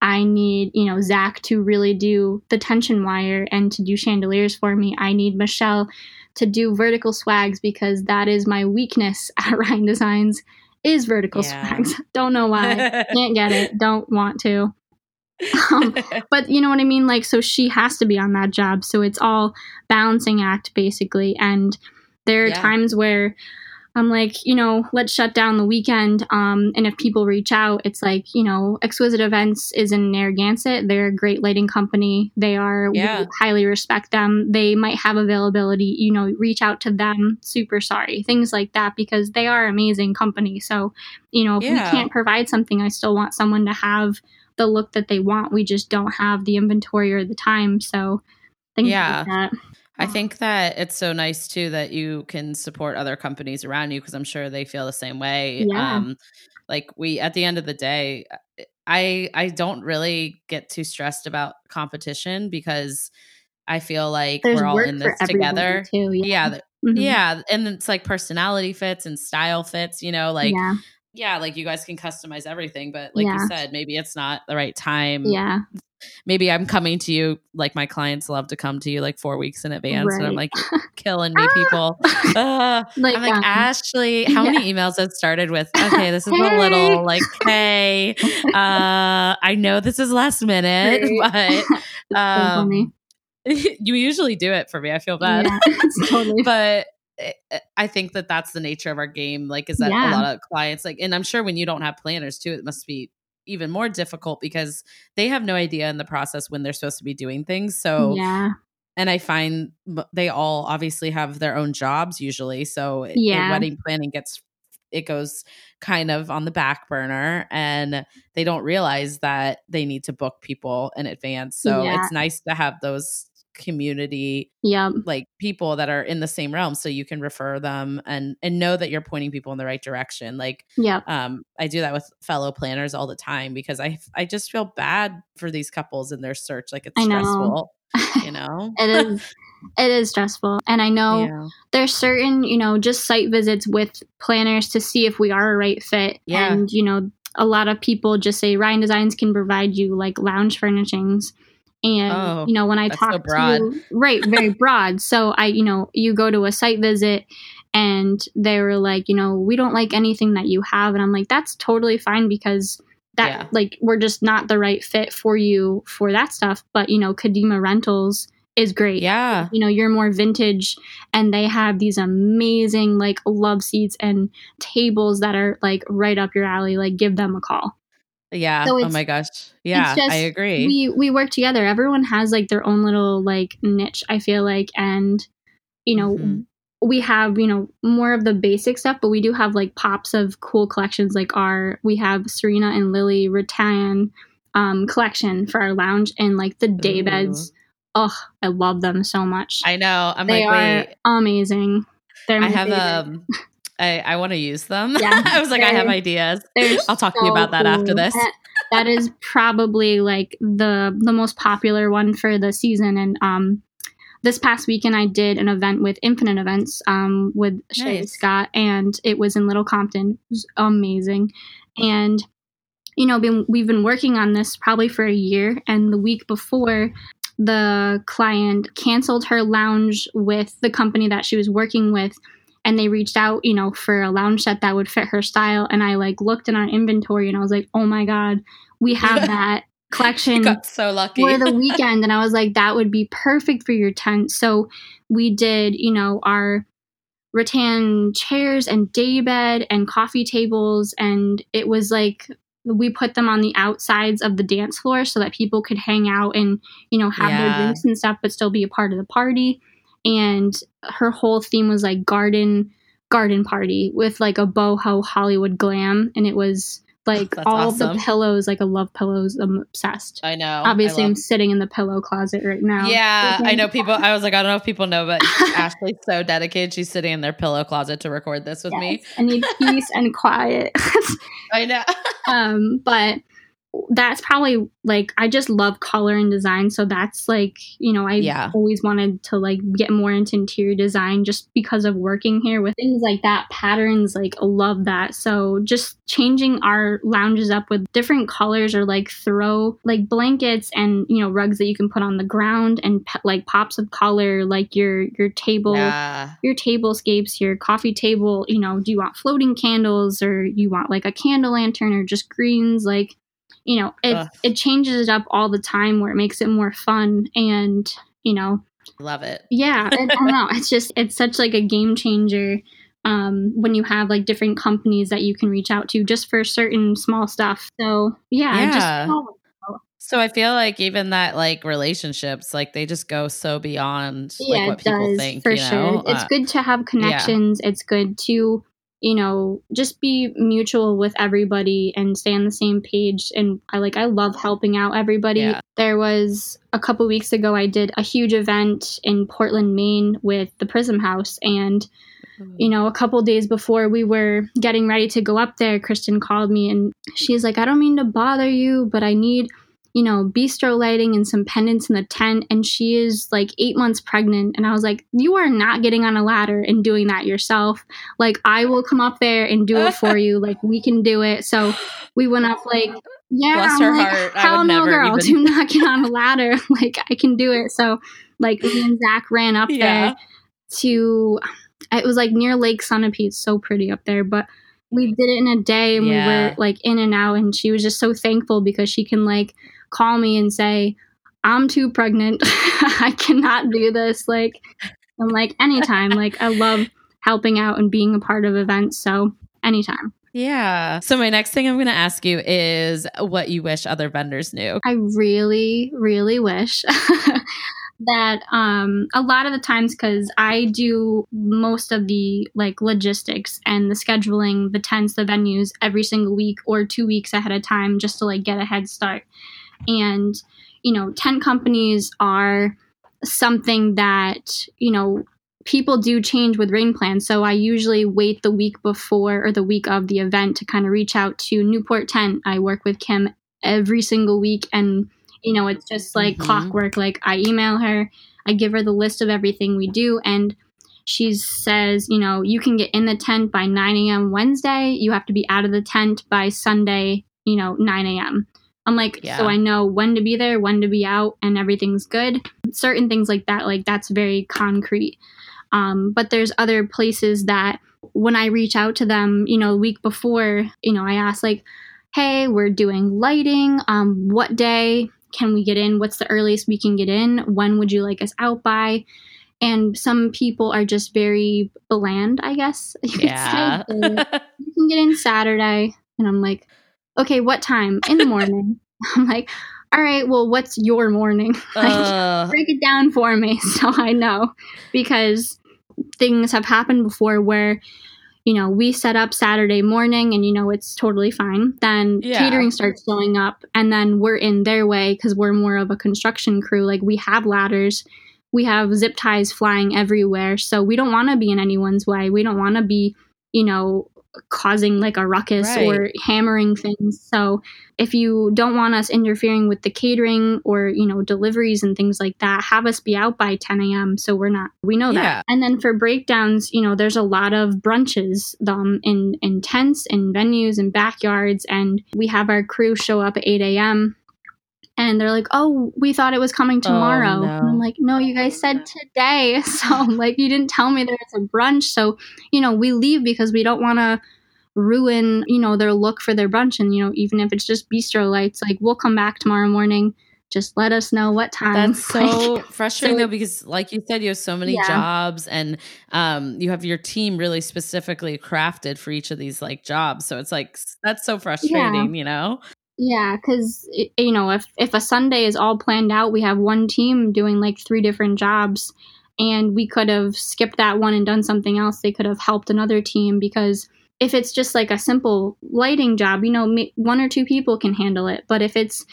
[SPEAKER 2] I need, you know, Zach to really do the tension wire and to do chandeliers for me. I need Michelle to do vertical swags because that is my weakness <laughs> at Ryan Designs is vertical
[SPEAKER 1] Yeah.
[SPEAKER 2] swags. <laughs> Don't know why. <laughs> Can't get it. Don't want to. Um, but you know what I mean? Like, so she has to be on that job. So it's all balancing act basically. And there are
[SPEAKER 1] Yeah.
[SPEAKER 2] times where I'm like, you know, let's shut down the weekend. Um, and if people reach out, it's like, you know, Exquisite Events is in Narragansett. They're a great lighting company. They are,
[SPEAKER 1] Yeah.
[SPEAKER 2] we highly respect them. They might have availability, you know, reach out to them. Super sorry. Things like that because they are amazing company. So, you know, if
[SPEAKER 1] Yeah.
[SPEAKER 2] we can't provide something, I still want someone to have the look that they want. We just don't have the inventory or the time. So, things
[SPEAKER 1] Yeah.
[SPEAKER 2] like that.
[SPEAKER 1] I think that it's so nice too that you can support other companies around you because I'm sure they feel the same way.
[SPEAKER 2] Yeah.
[SPEAKER 1] Um, like we, at the end of the day, I I don't really get too stressed about competition because I feel like
[SPEAKER 2] There's
[SPEAKER 1] we're all in this together.
[SPEAKER 2] too. Yeah.
[SPEAKER 1] Yeah,
[SPEAKER 2] Mhm.
[SPEAKER 1] yeah, and it's like personality fits and style fits. You know, like
[SPEAKER 2] yeah.
[SPEAKER 1] yeah, like you guys can customize everything, but like
[SPEAKER 2] Yeah.
[SPEAKER 1] you said, maybe it's not the right time.
[SPEAKER 2] Yeah.
[SPEAKER 1] Maybe I'm coming to you like my clients love to come to you like four weeks in advance, and I'm like <laughs> killing me, people. <laughs> Uh,
[SPEAKER 2] Like,
[SPEAKER 1] I'm like
[SPEAKER 2] um,
[SPEAKER 1] Ashley. How many emails have started with? <laughs> Okay, this is a little like, hey, uh, I know this is last minute,
[SPEAKER 2] Right.
[SPEAKER 1] but um, you usually do it for me. I feel bad,
[SPEAKER 2] Yeah, totally.
[SPEAKER 1] but I- I think that that's the nature of our game. Like, is that
[SPEAKER 2] Yeah.
[SPEAKER 1] a lot of clients like, and I'm sure when you don't have planners too, it must be even more difficult because they have no idea in the process when they're supposed to be doing things. So,
[SPEAKER 2] yeah.
[SPEAKER 1] and I find they all obviously have their own jobs usually. So,
[SPEAKER 2] Yeah.
[SPEAKER 1] wedding planning gets it goes kind of on the back burner and they don't realize that they need to book people in advance. So,
[SPEAKER 2] Yeah.
[SPEAKER 1] it's nice to have those community
[SPEAKER 2] yeah
[SPEAKER 1] like people that are in the same realm so you can refer them and and know that you're pointing people in the right direction like
[SPEAKER 2] yeah
[SPEAKER 1] um i do that with fellow planners all the time because i i just feel bad for these couples in their search like it's
[SPEAKER 2] I know.
[SPEAKER 1] stressful you <laughs> know
[SPEAKER 2] it is. It is stressful, and I know
[SPEAKER 1] yeah
[SPEAKER 2] there's certain you know just site visits with planners to see if we are a right fit.
[SPEAKER 1] Yeah.
[SPEAKER 2] And you know a lot of people just say Ryan Designs can provide you like lounge furnishings. And
[SPEAKER 1] Oh,
[SPEAKER 2] you know when I
[SPEAKER 1] so
[SPEAKER 2] talk
[SPEAKER 1] broad.
[SPEAKER 2] to right, very <laughs> broad. So I, you know, you go to a site visit and they were like, you know, we don't like anything that you have, and I'm like, that's totally fine because that
[SPEAKER 1] Yeah.
[SPEAKER 2] like we're just not the right fit for you for that stuff. But you know, Kadima Rentals is great.
[SPEAKER 1] yeah
[SPEAKER 2] You know, you're more vintage, and they have these amazing like love seats and tables that are like right up your alley. Like, give them a call.
[SPEAKER 1] Yeah.
[SPEAKER 2] So
[SPEAKER 1] oh my gosh. yeah
[SPEAKER 2] just-
[SPEAKER 1] i agree.
[SPEAKER 2] we we work together. Everyone has like their own little like niche i feel like and you know
[SPEAKER 1] Mhm.
[SPEAKER 2] we have you know more of the basic stuff but we do have like pops of cool collections like our we have serena and lily rattan um collection for our lounge and like the day beds. Oh i love them so much.
[SPEAKER 1] I know. I'm
[SPEAKER 2] they
[SPEAKER 1] like
[SPEAKER 2] are
[SPEAKER 1] wait.
[SPEAKER 2] amazing. They're
[SPEAKER 1] i have
[SPEAKER 2] favorite.
[SPEAKER 1] um <laughs> i i want to use them
[SPEAKER 2] Yeah, <laughs>
[SPEAKER 1] i was like i have ideas I'll talk to you about that after this.
[SPEAKER 2] That- that is probably like the the most popular one for the season. And um, this past weekend, I did an event with Infinite Events um, with Shay
[SPEAKER 1] Nice.
[SPEAKER 2] Scott, and it was in Little Compton. It was amazing. And you know, been, we've been working on this probably for a year. And the week before, the client canceled her lounge with the company that she was working with and they reached out you know for a lounge set that would fit her style. And i like looked in our inventory and i was like oh my god we have that <laughs>
[SPEAKER 1] you
[SPEAKER 2] collection
[SPEAKER 1] got so lucky.
[SPEAKER 2] for the <laughs> weekend. And i was like that would be perfect for your tent. So we did you know our rattan chairs and daybed and coffee tables. And it was like we put them on the outsides of the dance floor so that people could hang out and you know have
[SPEAKER 1] Yeah.
[SPEAKER 2] their drinks and stuff but still be a part of the party and her whole theme was like garden garden party with like a boho hollywood glam and it was like
[SPEAKER 1] That's
[SPEAKER 2] all
[SPEAKER 1] awesome.
[SPEAKER 2] the pillows like i love pillows i'm obsessed.
[SPEAKER 1] I know.
[SPEAKER 2] Obviously
[SPEAKER 1] I
[SPEAKER 2] i'm sitting in the pillow closet right now.
[SPEAKER 1] Yeah i know people <laughs> i was like i don't know if people know but <laughs> ashley's so dedicated she's sitting in their pillow closet to record this with me.
[SPEAKER 2] I need peace and quiet. <laughs>
[SPEAKER 1] I know.
[SPEAKER 2] Um but that's probably like I just love color and design. So that's like, you know, I
[SPEAKER 1] Yeah.
[SPEAKER 2] always wanted to like get more into interior design just because of working here with things like that, patterns, like love that. So just changing our lounges up with different colors or like throw like blankets and, you know, rugs that you can put on the ground and pe- like pops of color, like your your table
[SPEAKER 1] yeah
[SPEAKER 2] your tablescapes, your coffee table, you know, do you want floating candles or you want like a candle lantern or just greens? Like, you know, it
[SPEAKER 1] Ugh.
[SPEAKER 2] it changes it up all the time where it makes it more fun and, you know,
[SPEAKER 1] love it
[SPEAKER 2] yeah, I, I don't know. It's just it's such like a game changer um, when you have like different companies that you can reach out to just for certain small stuff. So yeah,
[SPEAKER 1] Yeah.
[SPEAKER 2] just
[SPEAKER 1] So I feel like even that like relationships, like they just go so beyond like
[SPEAKER 2] yeah,
[SPEAKER 1] what
[SPEAKER 2] it
[SPEAKER 1] people
[SPEAKER 2] does
[SPEAKER 1] think.
[SPEAKER 2] for
[SPEAKER 1] you
[SPEAKER 2] sure.
[SPEAKER 1] know?
[SPEAKER 2] It's
[SPEAKER 1] Uh,
[SPEAKER 2] good to have connections. It's good to you know just be mutual with everybody and stay on the same page. And I like I love helping out everybody.
[SPEAKER 1] Yeah.
[SPEAKER 2] There was a couple weeks ago I did a huge event in Portland, Maine, with the Prism House and mm-hmm. you know, a couple days before we were getting ready to go up there, Kristen called me and she's like, I don't mean to bother you, but I need, you know, bistro lighting and some pendants in the tent. And she is like eight months pregnant. And I was like, You are not getting on a ladder and doing that yourself. Like, I will come up there and do it for <laughs> you. Like, we can do it. So we went up, like, yeah,
[SPEAKER 1] Bless
[SPEAKER 2] I'm
[SPEAKER 1] her
[SPEAKER 2] like,
[SPEAKER 1] heart. I
[SPEAKER 2] Hell
[SPEAKER 1] would
[SPEAKER 2] no,
[SPEAKER 1] never
[SPEAKER 2] girl.
[SPEAKER 1] even-
[SPEAKER 2] Do not get on a ladder. <laughs> like, I can do it. So, like, me and Zach ran up
[SPEAKER 1] Yeah.
[SPEAKER 2] there to it was like near Lake Sunapee. It's so pretty up there, but we did it in a day and we were like in and out and she was just so thankful because she can like call me and say, I'm too pregnant. <laughs> I cannot do this. Like I'm like anytime. like I love helping out and being a part of events. So anytime.
[SPEAKER 1] Yeah. So my next thing I'm going to ask you is what you wish other vendors knew.
[SPEAKER 2] I really, really wish <laughs> that um, a lot of the times, because I do most of the like logistics and the scheduling, the tents, the venues every single week or two weeks ahead of time just to like get a head start. And, you know, tent companies are something that, you know, people do change with rain plans. So I usually wait the week before or the week of the event to kind of reach out to Newport Tent. I work with Kim every single week and you know it's just like
[SPEAKER 1] Mhm.
[SPEAKER 2] clockwork like i email her i give her the list of everything we do and she says you know you can get in the tent by 9 a.m wednesday you have to be out of the tent by sunday you know 9 a.m i'm like
[SPEAKER 1] Yeah.
[SPEAKER 2] so i know when to be there when to be out and everything's good certain things like that like that's very concrete um, but there's other places that when i reach out to them you know a week before you know i ask like hey, we're doing lighting. Um, what day can we get in? What's the earliest we can get in? When would you like us out by? And some people are just very bland, I guess. <laughs> you could
[SPEAKER 1] Yeah.
[SPEAKER 2] say. <laughs> You can get in Saturday. And I'm like, okay, what time? In the morning. <laughs> <laughs> I'm like, all right, well, what's your morning? <laughs> Like,
[SPEAKER 1] Ugh.
[SPEAKER 2] break it down for me so I know because things have happened before where you know we set up Saturday morning and you know it's totally fine then
[SPEAKER 1] Yeah.
[SPEAKER 2] catering starts showing up and then we're in their way cuz we're more of a construction crew like we have ladders we have zip ties flying everywhere so we don't want to be in anyone's way we don't want to be you know causing like a ruckus
[SPEAKER 1] Right.
[SPEAKER 2] or hammering things so if you don't want us interfering with the catering or you know deliveries and things like that have us be out by 10 a.m so we're not we know
[SPEAKER 1] Yeah.
[SPEAKER 2] that and then for breakdowns you know there's a lot of brunches um, in in tents in venues and backyards and we have our crew show up at 8 a.m and they're like oh we thought it was coming tomorrow
[SPEAKER 1] no.
[SPEAKER 2] and i'm like no you guys said today <laughs> so like you didn't tell me there was a brunch so you know we leave because we don't want to ruin you know their look for their brunch and you know even if it's just bistro lights like we'll come back tomorrow morning just let us know what time
[SPEAKER 1] That's <laughs> so
[SPEAKER 2] Like,
[SPEAKER 1] frustrating
[SPEAKER 2] so-
[SPEAKER 1] though, because like you said, you have so many
[SPEAKER 2] Yeah.
[SPEAKER 1] jobs and um, you have your team really specifically crafted for each of these like jobs. So it's like that's so frustrating, you know?
[SPEAKER 2] Yeah because you know if if a sunday is all planned out we have one team doing like three different jobs and we could have skipped that one and done something else they could have helped another team because if it's just like a simple lighting job you know one or two people can handle it but if it's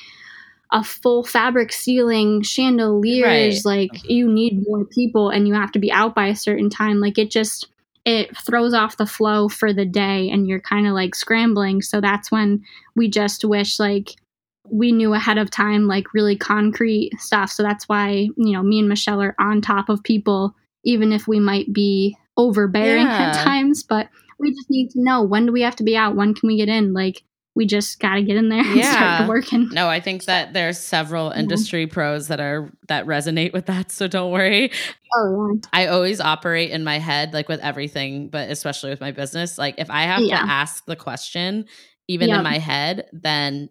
[SPEAKER 2] a full fabric ceiling chandeliers like you need more people and you have to be out by a certain time like it just it throws off the flow for the day and you're kind of like scrambling. So that's when we just wish like we knew ahead of time like really concrete stuff. So that's why you know me and michelle are on top of people even if we might be overbearing at times. But we just need to know when do we have to be out? When can we get in? Like we just got to get in there and
[SPEAKER 1] Yeah.
[SPEAKER 2] start working
[SPEAKER 1] No, I think that there's several
[SPEAKER 2] Yeah.
[SPEAKER 1] industry pros that are that resonate with that. So don't worry.
[SPEAKER 2] oh yeah
[SPEAKER 1] I always operate in my head, like with everything, but especially with my business. Like if I have
[SPEAKER 2] Yeah.
[SPEAKER 1] to ask the question, even
[SPEAKER 2] Yep.
[SPEAKER 1] in my head, then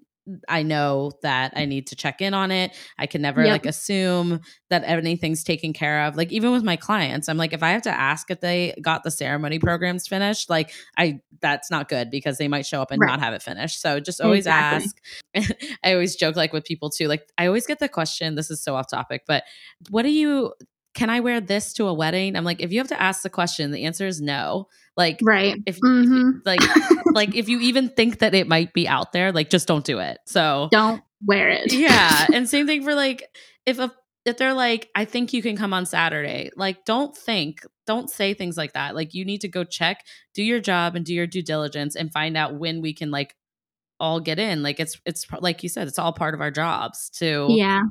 [SPEAKER 1] I know that I need to check in on it. I can never
[SPEAKER 2] Yep.
[SPEAKER 1] like assume that anything's taken care of. Like even with my clients, I'm like if I have to ask if they got the ceremony programs finished, like I that's not good because they might show up and
[SPEAKER 2] Right.
[SPEAKER 1] not have it finished. So just always
[SPEAKER 2] Exactly.
[SPEAKER 1] ask. <laughs> I always joke like with people too. Like I always get the question, this is so off topic, but what do you can I wear this to a wedding? I'm like if you have to ask the question, the answer is no. Like
[SPEAKER 2] Right.
[SPEAKER 1] if, if
[SPEAKER 2] Mhm.
[SPEAKER 1] like like if you even think that it might be out there, like just don't do it. So
[SPEAKER 2] Don't wear it.
[SPEAKER 1] yeah, <laughs> and same thing for like if a if they're like, I think you can come on Saturday. Like, don't think, don't say things like that. Like, you need to go check, do your job, and do your due diligence, and find out when we can like all get in. Like, it's it's like you said, it's all part of our jobs to
[SPEAKER 2] yeah.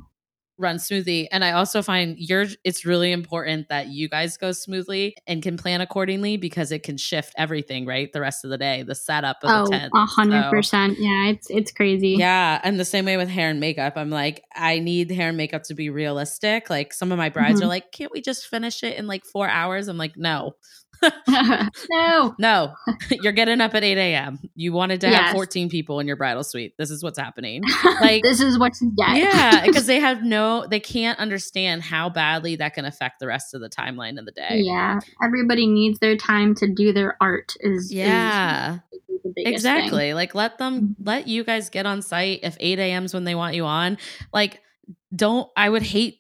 [SPEAKER 1] Run smoothly. And I also find you're it's really important that you guys go smoothly and can plan accordingly because it can shift everything, right? The rest of the day, the setup of
[SPEAKER 2] Oh,
[SPEAKER 1] the tent.
[SPEAKER 2] a hundred
[SPEAKER 1] So-
[SPEAKER 2] percent. Yeah, it's it's crazy.
[SPEAKER 1] yeah, and the same way with hair and makeup. I'm like, I need hair and makeup to be realistic. Like some of my brides are
[SPEAKER 2] Mhm.
[SPEAKER 1] like, can't we just finish it in like four hours? I'm like, no, <laughs>
[SPEAKER 2] no.
[SPEAKER 1] no, <laughs> you're getting up at 8 a.m. You wanted to have
[SPEAKER 2] Yes.
[SPEAKER 1] 14 people in your bridal suite. This is what's happening. <laughs> Like-
[SPEAKER 2] this is what you.
[SPEAKER 1] Yeah, because they have no, they can't understand how badly that can affect the rest of the timeline of the day.
[SPEAKER 2] yeah. Everybody needs their time to do their art. Is
[SPEAKER 1] Yeah.
[SPEAKER 2] is biggest thing.
[SPEAKER 1] exactly like let them
[SPEAKER 2] Mhm.
[SPEAKER 1] let you guys get on site if 8 a.m.'s when they want you on like don't i would hate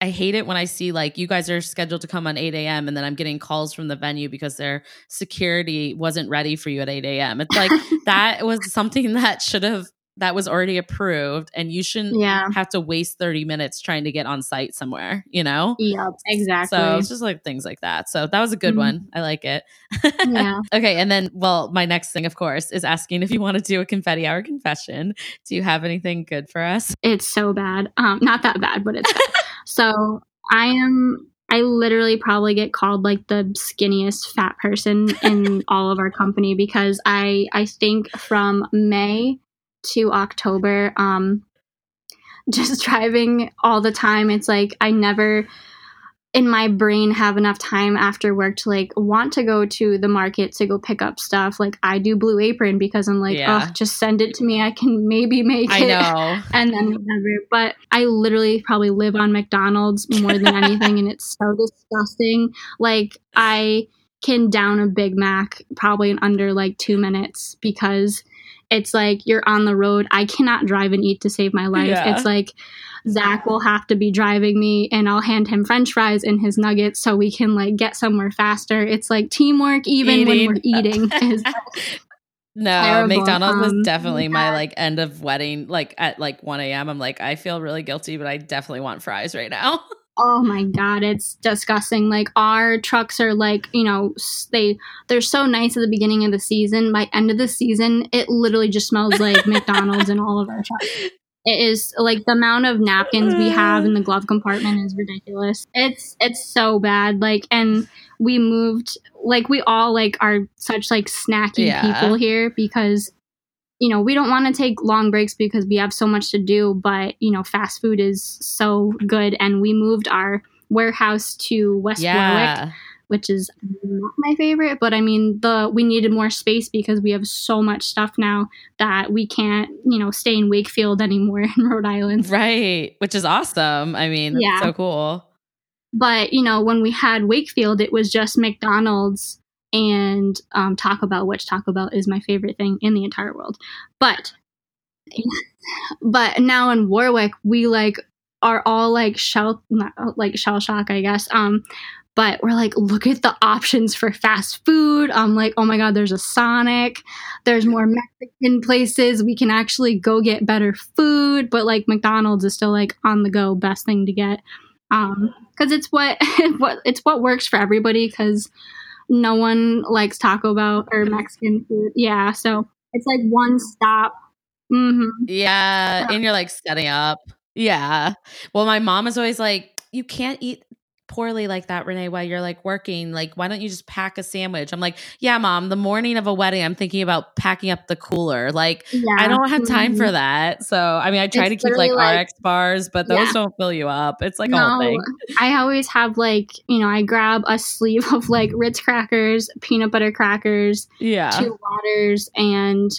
[SPEAKER 1] i hate it when i see like you guys are scheduled to come on 8 a.m and then i'm getting calls from the venue because their security wasn't ready for you at 8 a.m it's like <laughs> that was something that should have that was already approved and you shouldn't
[SPEAKER 2] Yeah.
[SPEAKER 1] have to waste 30 minutes trying to get on site somewhere you know
[SPEAKER 2] Yep. Exactly.
[SPEAKER 1] so it's just like things like that so that was a good
[SPEAKER 2] Mhm.
[SPEAKER 1] one i like it
[SPEAKER 2] yeah. <laughs>
[SPEAKER 1] Okay, and then, well, my next thing, of course, is asking if you want to do a confetti hour confession. Do you have anything good for us?
[SPEAKER 2] It's so bad. Um, not that bad, but it's bad. So I am. I literally probably get called like the skinniest fat person <laughs> in all of our company because I I think from May to October, um, just <laughs> driving all the time. It's like I never in my brain have enough time after work to like want to go to the market to go pick up stuff. Like I do Blue Apron because I'm like,
[SPEAKER 1] Yeah.
[SPEAKER 2] oh, just send it to me. I can maybe make
[SPEAKER 1] I
[SPEAKER 2] it
[SPEAKER 1] know. <laughs>
[SPEAKER 2] and then whatever. But I literally probably live on McDonald's more than <laughs> anything, and it's so disgusting. Like I can down a Big Mac probably in under like two minutes because it's like you're on the road. I cannot drive and eat to save my life.
[SPEAKER 1] Yeah.
[SPEAKER 2] It's like Zach will have to be driving me, and I'll hand him French fries and his nuggets so we can like get somewhere faster. It's like teamwork, even when we're eating. <laughs> Is
[SPEAKER 1] no,
[SPEAKER 2] terrible.
[SPEAKER 1] McDonald's was
[SPEAKER 2] Um,
[SPEAKER 1] definitely my like end of wedding, like at like 1 a.m. I'm like, I feel really guilty, but I definitely want fries right now. <laughs>
[SPEAKER 2] Oh my god, it's disgusting. Like our trucks are like, you know, they they're so nice at the beginning of the season. By end of the season, it literally just smells like <laughs> McDonald's in all of our trucks. It is like the amount of napkins we have in the glove <sighs> compartment is ridiculous. It's it's so bad. Like and we moved like we all like are such like snacky
[SPEAKER 1] Yeah.
[SPEAKER 2] people here because you know, we don't want to take long breaks because we have so much to do, but you know, fast food is so good and we moved our warehouse to West Warwick,
[SPEAKER 1] yeah.
[SPEAKER 2] Which is not my favorite, but I mean, the we needed more space because we have so much stuff now that we can't, you know, stay in Wakefield anymore <laughs> in Rhode Island.
[SPEAKER 1] Right. Which is awesome. I mean, that's
[SPEAKER 2] Yeah.
[SPEAKER 1] so cool.
[SPEAKER 2] But, you know, when we had Wakefield, it was just McDonald's and um, Taco Bell, which Taco Bell is my favorite thing in the entire world. But, <laughs> but now in Warwick, we like are all like shell, like shell shock, I guess. Um, but we're like, look at the options for fast food. I'm like, oh my god, there's a Sonic. There's more Mexican places. We can actually go get better food. But like McDonald's is still like on the go, best thing to get um because it's what <laughs> what it's what works for everybody because no one likes taco bell or mexican food yeah so it's like one stop hmm
[SPEAKER 1] Yeah. And you're like setting up. Yeah. Well, my mom is always like, you can't eat poorly like that, Renee, while you're like working. Like, why don't you just pack a sandwich? I'm like, yeah, mom, the morning of a wedding, I'm thinking about packing up the cooler. Like,
[SPEAKER 2] yeah
[SPEAKER 1] I don't have time for
[SPEAKER 2] Mhm.
[SPEAKER 1] that. So, I mean, I try
[SPEAKER 2] It's
[SPEAKER 1] to keep like,
[SPEAKER 2] like-
[SPEAKER 1] RX bars, but those
[SPEAKER 2] Yeah.
[SPEAKER 1] don't fill you up. It's like a whole
[SPEAKER 2] no,
[SPEAKER 1] thing.
[SPEAKER 2] I always have like you know I grab a sleeve of like Ritz crackers, peanut butter crackers,
[SPEAKER 1] Yeah.
[SPEAKER 2] two waters, and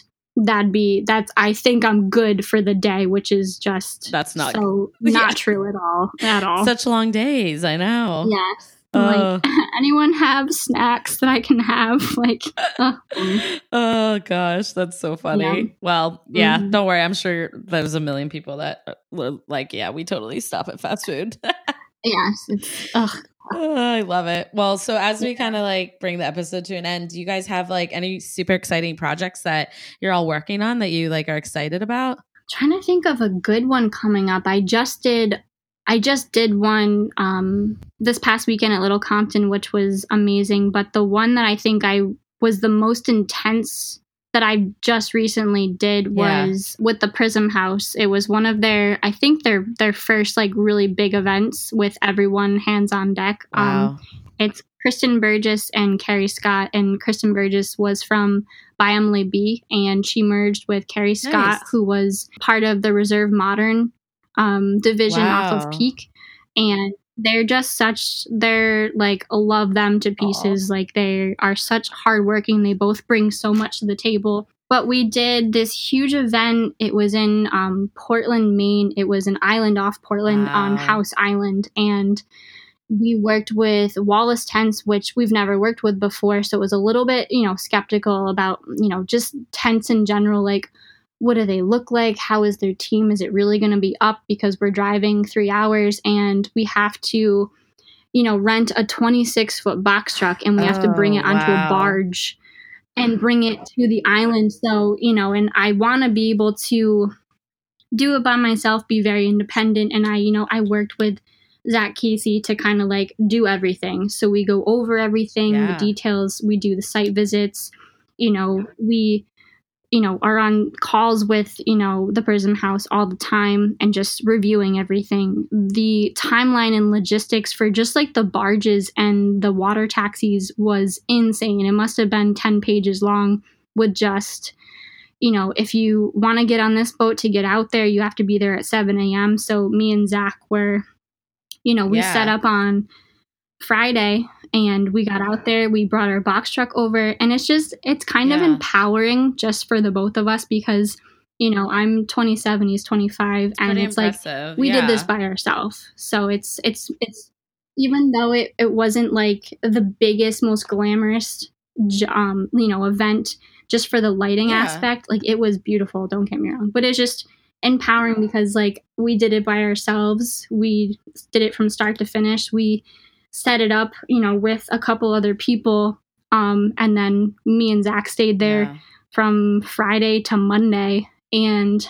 [SPEAKER 2] that'd be that's I think I'm good for the day, which is just
[SPEAKER 1] That's not
[SPEAKER 2] so <laughs>
[SPEAKER 1] Yeah.
[SPEAKER 2] not true at all. At all.
[SPEAKER 1] such long days. I know.
[SPEAKER 2] yes.
[SPEAKER 1] Uh.
[SPEAKER 2] like <laughs> anyone have snacks that I can have? <laughs> Like uh,
[SPEAKER 1] oh gosh, that's so funny.
[SPEAKER 2] Yeah.
[SPEAKER 1] Well, yeah,
[SPEAKER 2] Mhm.
[SPEAKER 1] don't worry. I'm sure there's a million people that uh, were like, yeah, we totally stop at fast food.
[SPEAKER 2] yes, it's ugh.
[SPEAKER 1] Oh, I love it. Well, so as we kind of like bring the episode to an end, do you guys have like any super exciting projects that you're all working on that you like are excited about?
[SPEAKER 2] trying to think of a good one coming up. I just did I just did one um this past weekend at Little Compton which was amazing, but the one that I think I was the most intense that I just recently did
[SPEAKER 1] Yeah.
[SPEAKER 2] was with the Prism House. It was one of their I think their their first like really big events with everyone hands on deck. Um it's Kristen Burgess and Carrie Scott, and Kristen Burgess was from by Emily B, and she merged with Carrie Scott,
[SPEAKER 1] Nice.
[SPEAKER 2] who was part of the Reserve Modern um, division off of Peak, and they're just such they're like love them to pieces. Like they are such hardworking. They both bring so much to the table. But we did this huge event. It was in um, Portland, Maine. It was an island off Portland on
[SPEAKER 1] Wow.
[SPEAKER 2] House Island, and we worked with Wallace Tents, which we've never worked with before. So it was a little bit, you know, skeptical about, you know, just tents in general. Like, what do they look like? How is their team? Is it really going to be up? Because we're driving three hours and we have to, you know, rent a 26 foot box truck and we have to oh, bring
[SPEAKER 1] Oh,
[SPEAKER 2] it onto
[SPEAKER 1] wow.
[SPEAKER 2] a barge and bring it to the island. So, you know, and I want to be able to do it by myself, be very independent. And I, you know, I worked with Zach Casey to kind of like do everything. So we go over everything,
[SPEAKER 1] Yeah.
[SPEAKER 2] the details, we do the site visits, you know, we you know are on calls with you know the prism house all the time and just reviewing everything. The timeline and logistics for just like the barges and the water taxis was insane. It must have been 10 pages long with just you know if you want to get on this boat to get out there you have to be there at 7 a.m so me and zach were you know we
[SPEAKER 1] Yeah.
[SPEAKER 2] set up on friday and we got out there we brought our box truck over and it's just it's kind of empowering just for the both of us because you know i'm 27 he's 25 and
[SPEAKER 1] Pretty
[SPEAKER 2] it's like
[SPEAKER 1] impressive.
[SPEAKER 2] we did this by ourselves so it's it's it's even though it, it wasn't like the biggest most glamorous um you know event just for the lighting
[SPEAKER 1] Yeah.
[SPEAKER 2] aspect like it was beautiful don't get me wrong but it's just empowering because like we did it by ourselves we did it from start to finish we set it up you know with a couple other people um and then me and zach stayed there
[SPEAKER 1] Yeah.
[SPEAKER 2] from Friday to Monday, and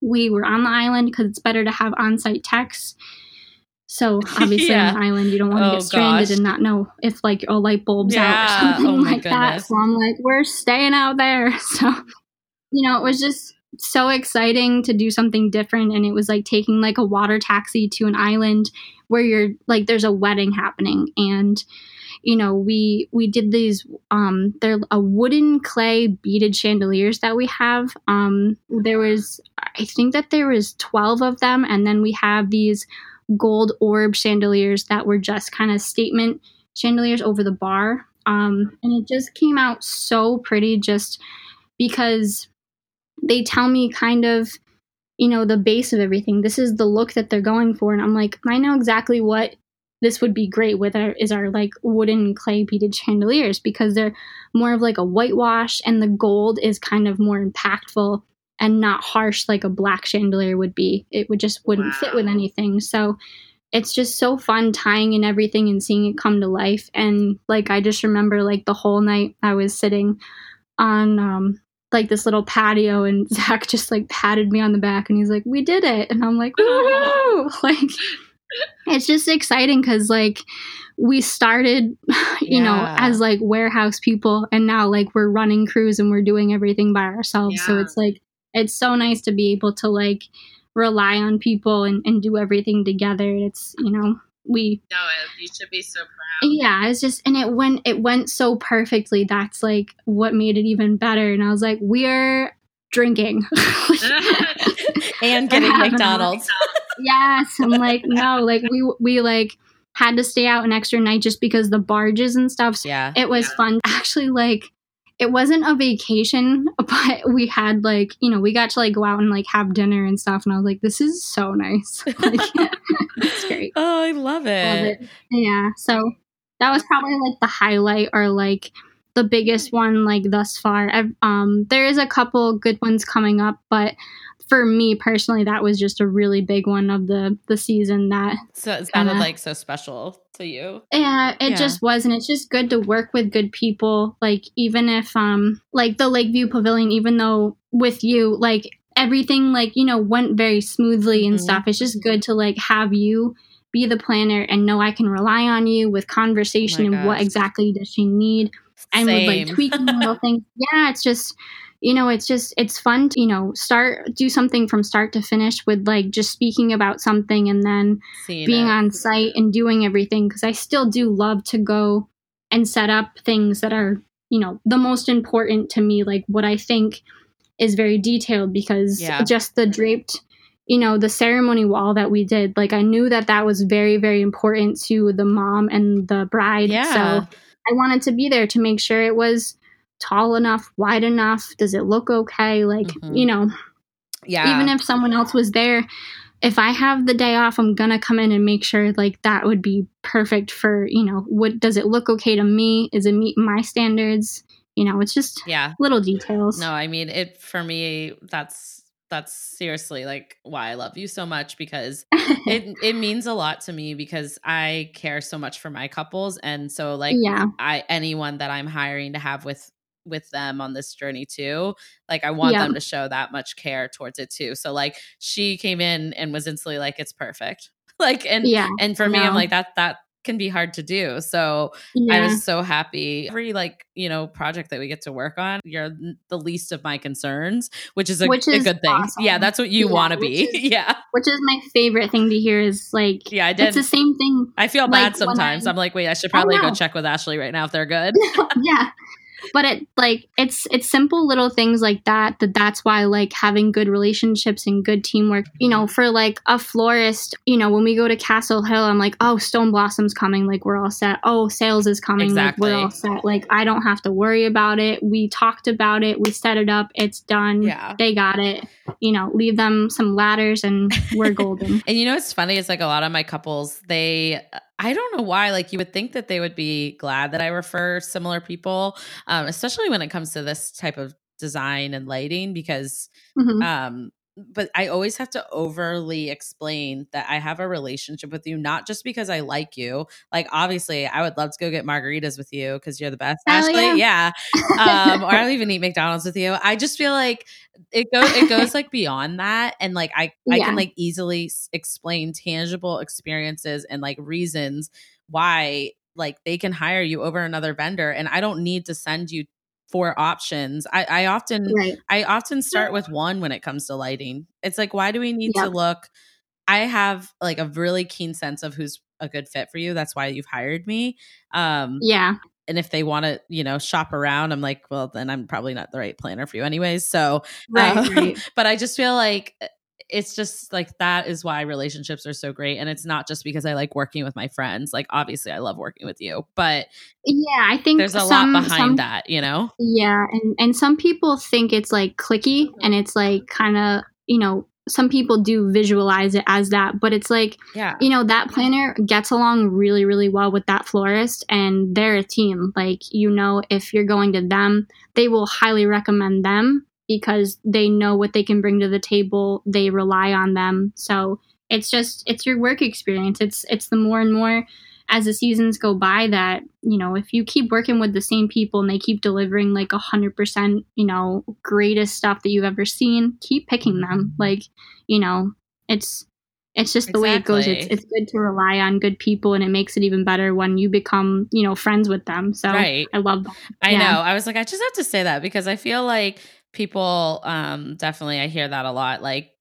[SPEAKER 2] we were on the island because it's better to have on-site techs. So <laughs> obviously
[SPEAKER 1] Yeah.
[SPEAKER 2] on the island, you don't want to
[SPEAKER 1] Oh,
[SPEAKER 2] get stranded
[SPEAKER 1] gosh.
[SPEAKER 2] and not know if like a light bulb's out or <laughs> something
[SPEAKER 1] Oh,
[SPEAKER 2] like that. So I'm like, we're staying out there. <laughs> So you know, it was just so exciting to do something different, and it was like taking like a water taxi to an island where you're like there's a wedding happening and you know we we did these um they're a wooden clay beaded chandeliers that we have. Um there was i think that there was 12 of them and then we have these gold orb chandeliers that were just kind of statement chandeliers over the bar. Um and it just came out so pretty just because they tell me kind of you know the base of everything. This is the look that they're going for. And i'm like i know exactly what this would be great with our is our like wooden clay beaded chandeliers because they're more of like a whitewash and the gold is kind of more impactful and not harsh like a black chandelier would be. It would just wouldn't fit with anything. So it's just so fun tying in everything and seeing it come to life. And like i just remember like the whole night i was sitting on um like this little patio and <laughs> Zach just like patted me on the back and he's like, We did it and I'm like, Woo! <laughs> <laughs> like it's just exciting because like we started you know as like warehouse people and now like we're running crews and we're doing everything by ourselves. So it's like it's so nice to be able to like rely on people and, and do everything together. It's you know, we
[SPEAKER 3] No, you should be so proud.
[SPEAKER 2] yeah it's just and it went it went so perfectly that's like what made it even better and i was like we're drinking <laughs> <laughs>
[SPEAKER 1] and getting McDonald's.
[SPEAKER 2] yes i'm like no like we we like had to stay out an extra night just because the barges and stuff
[SPEAKER 1] Yeah.
[SPEAKER 2] it was
[SPEAKER 3] Yeah.
[SPEAKER 2] fun actually like it wasn't a vacation, <laughs> but we had like, you know, we got to like go out and like have dinner and stuff. And I was like, this is so nice. <laughs> like, <laughs> it's great.
[SPEAKER 1] Oh, I love it.
[SPEAKER 2] Love it. Yeah. So that was probably like the highlight or like the biggest one like thus far. I've, um, there is a couple good ones coming up, but for me personally, that was just a really big one of the the season. That
[SPEAKER 1] so it sounded like so special to you.
[SPEAKER 2] Yeah, it yeah. just was, and it's just good to work with good people. Like even if um like the Lakeview Pavilion, even though with you like everything like you know went very smoothly and mm-hmm. stuff. It's just good to like have you be the planner and know I can rely on you with conversation oh and what exactly does she need and Same. with like tweaking little <laughs> things. Yeah, it's just you know, it's just it's fun to, you know, start do something from start to finish with like just speaking about something and then Seeing being it. on site and doing everything because I still do love to go and set up things that are, you know, the most important to me, like what I think is very detailed because yeah. just the draped you know the ceremony wall that we did like i knew that that was very very important to the mom and the bride yeah. so i wanted to be there to make sure it was tall enough, wide enough? Does it look okay? Like, mm-hmm. you know, yeah. Even if someone else was there, if I have the day off, I'm gonna come in and make sure like that would be perfect for, you know, what does it look okay to me? Is it meet my standards? You know, it's just yeah, little details.
[SPEAKER 1] No, I mean it for me, that's that's seriously like why I love you so much because <laughs> it it means a lot to me because I care so much for my couples and so like yeah. I anyone that I'm hiring to have with with them on this journey too. Like I want yeah. them to show that much care towards it too. So like she came in and was instantly like it's perfect. <laughs> Like and yeah, and for me I'm like that that can be hard to do. So yeah. I was so happy. Every like, you know, project that we get to work on, you're the least of my concerns, which is a, which is a good thing. Awesome. Yeah, that's what you yeah, want to be. <laughs>
[SPEAKER 2] Is,
[SPEAKER 1] yeah.
[SPEAKER 2] Which is my favorite thing to hear is like Yeah, I did. It's the same thing.
[SPEAKER 1] I feel bad sometimes. I, am like, wait, I should probably go check with Ashley right now if they're good. <laughs>
[SPEAKER 2] yeah but it like it's it's simple little things like that that that's why like having good relationships and good teamwork you know for like a florist you know when we go to castle hill i'm like oh stone blossoms coming like we're all set. Oh sales is coming exactly. like we're all set. Like i don't have to worry about it. We talked about it. We set it up. It's done. Yeah. They got it. You know leave them some ladders and we're golden. <laughs>
[SPEAKER 1] And you know what's funny is like a lot of my couples they I don't know why. Like you would think that they would be glad that I refer similar people, um, especially when it comes to this type of design and lighting, because mm-hmm. um, but I always have to overly explain that I have a relationship with you, not just because I like you. Like, obviously, I would love to go get margaritas with you because you're the best, Hell Ashley. Yeah. yeah. Um, or I'll even eat McDonald's with you. I just feel like it goes it goes like beyond that, and like I <laughs> I yeah. can like easily explain tangible experiences and like reasons why like they can hire you over another vendor, and I don't need to send you for options. I, I often right. I often start with one when it comes to lighting. It's like, why do we need yep. to look? I have like a really keen sense of who's a good fit for you. That's why you've hired me. Um,
[SPEAKER 2] yeah.
[SPEAKER 1] And if they want to, you know, shop around, I'm like, well, then I'm probably not the right planner for you, anyways. So, right, um, right. <laughs> but I just feel like it's just like that is why relationships are so great and it's not just because i like working with my friends like obviously i love working with you but
[SPEAKER 2] yeah i think
[SPEAKER 1] there's a some, lot behind some, that you know?
[SPEAKER 2] Yeah and and some people think it's like clicky and it's like kind of you know some people do visualize it as that but it's like yeah. you know that planner gets along really really well with that florist and they're a team like you know if you're going to them they will highly recommend them because they know what they can bring to the table. They rely on them. So it's just it's your work experience. It's it's the more and more as the seasons go by that you know if you keep working with the same people and they keep delivering like a hundred percent you know greatest stuff that you've ever seen keep picking them mm-hmm. like you know it's it's just the exactly. way it goes it's, it's good to rely on good people and it makes it even better when you become you know friends with them so right. i love that
[SPEAKER 1] i yeah. know i was like i just have to say that because i feel like people um definitely I hear that a lot like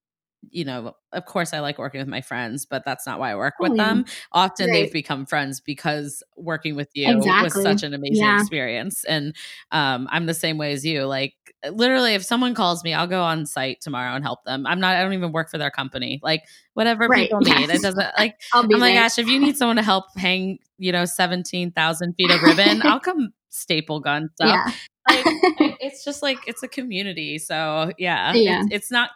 [SPEAKER 1] you know, of course I like working with my friends, but that's not why I work with oh, them. Often right. they've become friends because working with you exactly. was such an amazing yeah. experience. And um, I'm the same way as you. Like literally if someone calls me, I'll go on site tomorrow and help them. I'm not I don't even work for their company. Like whatever right. people <laughs> yes. need. It doesn't like <laughs> I'm like, gosh, if you need someone to help hang, you know, 17,000 feet of ribbon, I'll <laughs> come staple gun stuff. Yeah. Like, <laughs> it's just like it's a community. So yeah,
[SPEAKER 2] Yeah.
[SPEAKER 1] It's, it's not.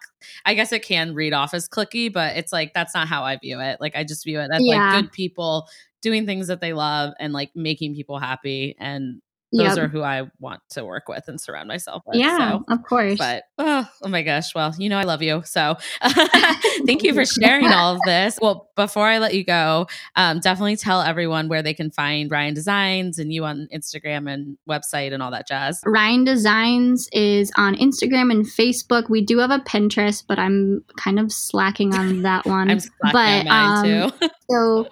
[SPEAKER 1] I guess it can read off as clicky, but it's like that's not how I view it. Like I just view it as
[SPEAKER 2] Yeah.
[SPEAKER 1] like good people doing things that they love and like making people happy, and those
[SPEAKER 2] Yep.
[SPEAKER 1] are who I want to work with and surround myself with.
[SPEAKER 2] yeah,
[SPEAKER 1] So.
[SPEAKER 2] of course.
[SPEAKER 1] But oh, oh my gosh. Well, you know, I love you. So <laughs> thank you for <laughs> sharing all of this. Well, before I let you go, um, definitely tell everyone where they can find Ryan Designs and you on Instagram and website and all that jazz.
[SPEAKER 2] Ryan Designs is on Instagram and Facebook. We do have a Pinterest, but I'm kind of slacking on that <laughs> one.
[SPEAKER 1] I'm slacking
[SPEAKER 2] but
[SPEAKER 1] on mine
[SPEAKER 2] um,
[SPEAKER 1] too.
[SPEAKER 2] so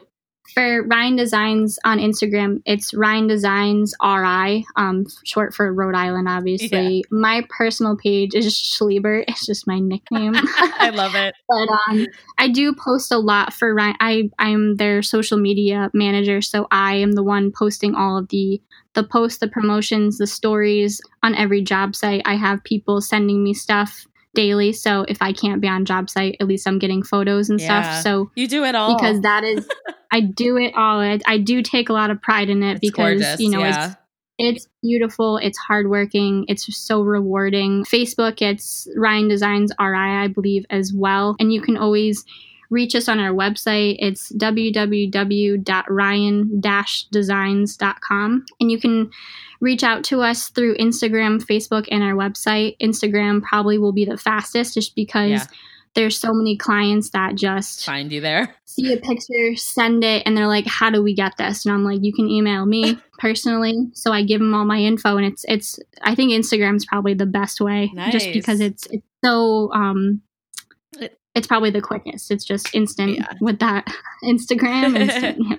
[SPEAKER 2] for Ryan Designs on Instagram, it's Ryan Designs RI, um, short for Rhode Island, obviously. My personal page is Shleebert. <laughs> It's just my nickname. <laughs>
[SPEAKER 1] I love it. <laughs>
[SPEAKER 2] but um, I do post a lot for Ryan. I I'm their social media manager, so I am the one posting all of the the posts, the promotions, the stories on every job site. I have people sending me stuff daily, so if I can't be on job site, at least I'm getting photos and
[SPEAKER 1] Yeah.
[SPEAKER 2] stuff. So
[SPEAKER 1] You do it all.
[SPEAKER 2] because that is I do it all. I, I do take a lot of pride in it
[SPEAKER 1] It's
[SPEAKER 2] because
[SPEAKER 1] gorgeous,
[SPEAKER 2] you know
[SPEAKER 1] yeah.
[SPEAKER 2] it's it's beautiful. It's hardworking. It's so rewarding. Facebook, it's Ryan Designs RI, I believe, as well. And you can always reach us on our website. It's www.ryan-designs.com. And you can reach out to us through Instagram, Facebook, and our website. Instagram probably will be the fastest just because
[SPEAKER 1] Yeah.
[SPEAKER 2] There's so many clients that just
[SPEAKER 1] find you there.
[SPEAKER 2] see a picture, send it, and they're like, "How do we get this?" And I'm like, "You can email me <laughs> personally." So I give them all my info, and it's it's. I think Instagram's probably the best way, just because it's it's so um.
[SPEAKER 1] It-
[SPEAKER 2] It's probably the quickest. It's just instant
[SPEAKER 1] Yeah.
[SPEAKER 2] with that <laughs> Instagram. <laughs> Instant, yeah.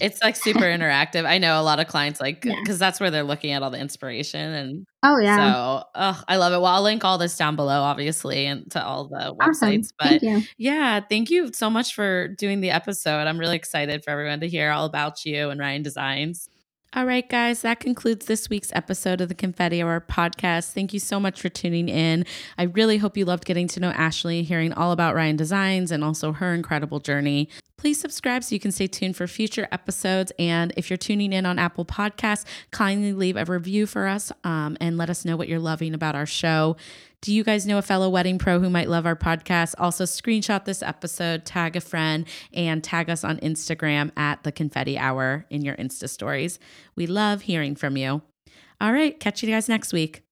[SPEAKER 1] It's like super <laughs> interactive. I know a lot of clients like
[SPEAKER 2] Yeah.
[SPEAKER 1] because that's where they're looking at all the inspiration and
[SPEAKER 2] oh yeah,
[SPEAKER 1] so oh, I love it. Well, I'll link all this down below, obviously, and to all the
[SPEAKER 2] awesome.
[SPEAKER 1] websites. But
[SPEAKER 2] Thank.
[SPEAKER 1] Yeah, thank you so much for doing the episode. I'm really excited for everyone to hear all about you and Ryan Designs. All right, guys, that concludes this week's episode of the Confetti Hour podcast. Thank you so much for tuning in. I really hope you loved getting to know Ashley, hearing all about Ryan Designs and also her incredible journey. Please subscribe so you can stay tuned for future episodes. And if you're tuning in on Apple Podcasts, kindly leave a review for us um, and let us know what you're loving about our show. Do you guys know a fellow wedding pro who might love our podcast? Also, screenshot this episode, tag a friend, and tag us on Instagram at the Confetti Hour in your Insta stories. We love hearing from you. All right, catch you guys next week.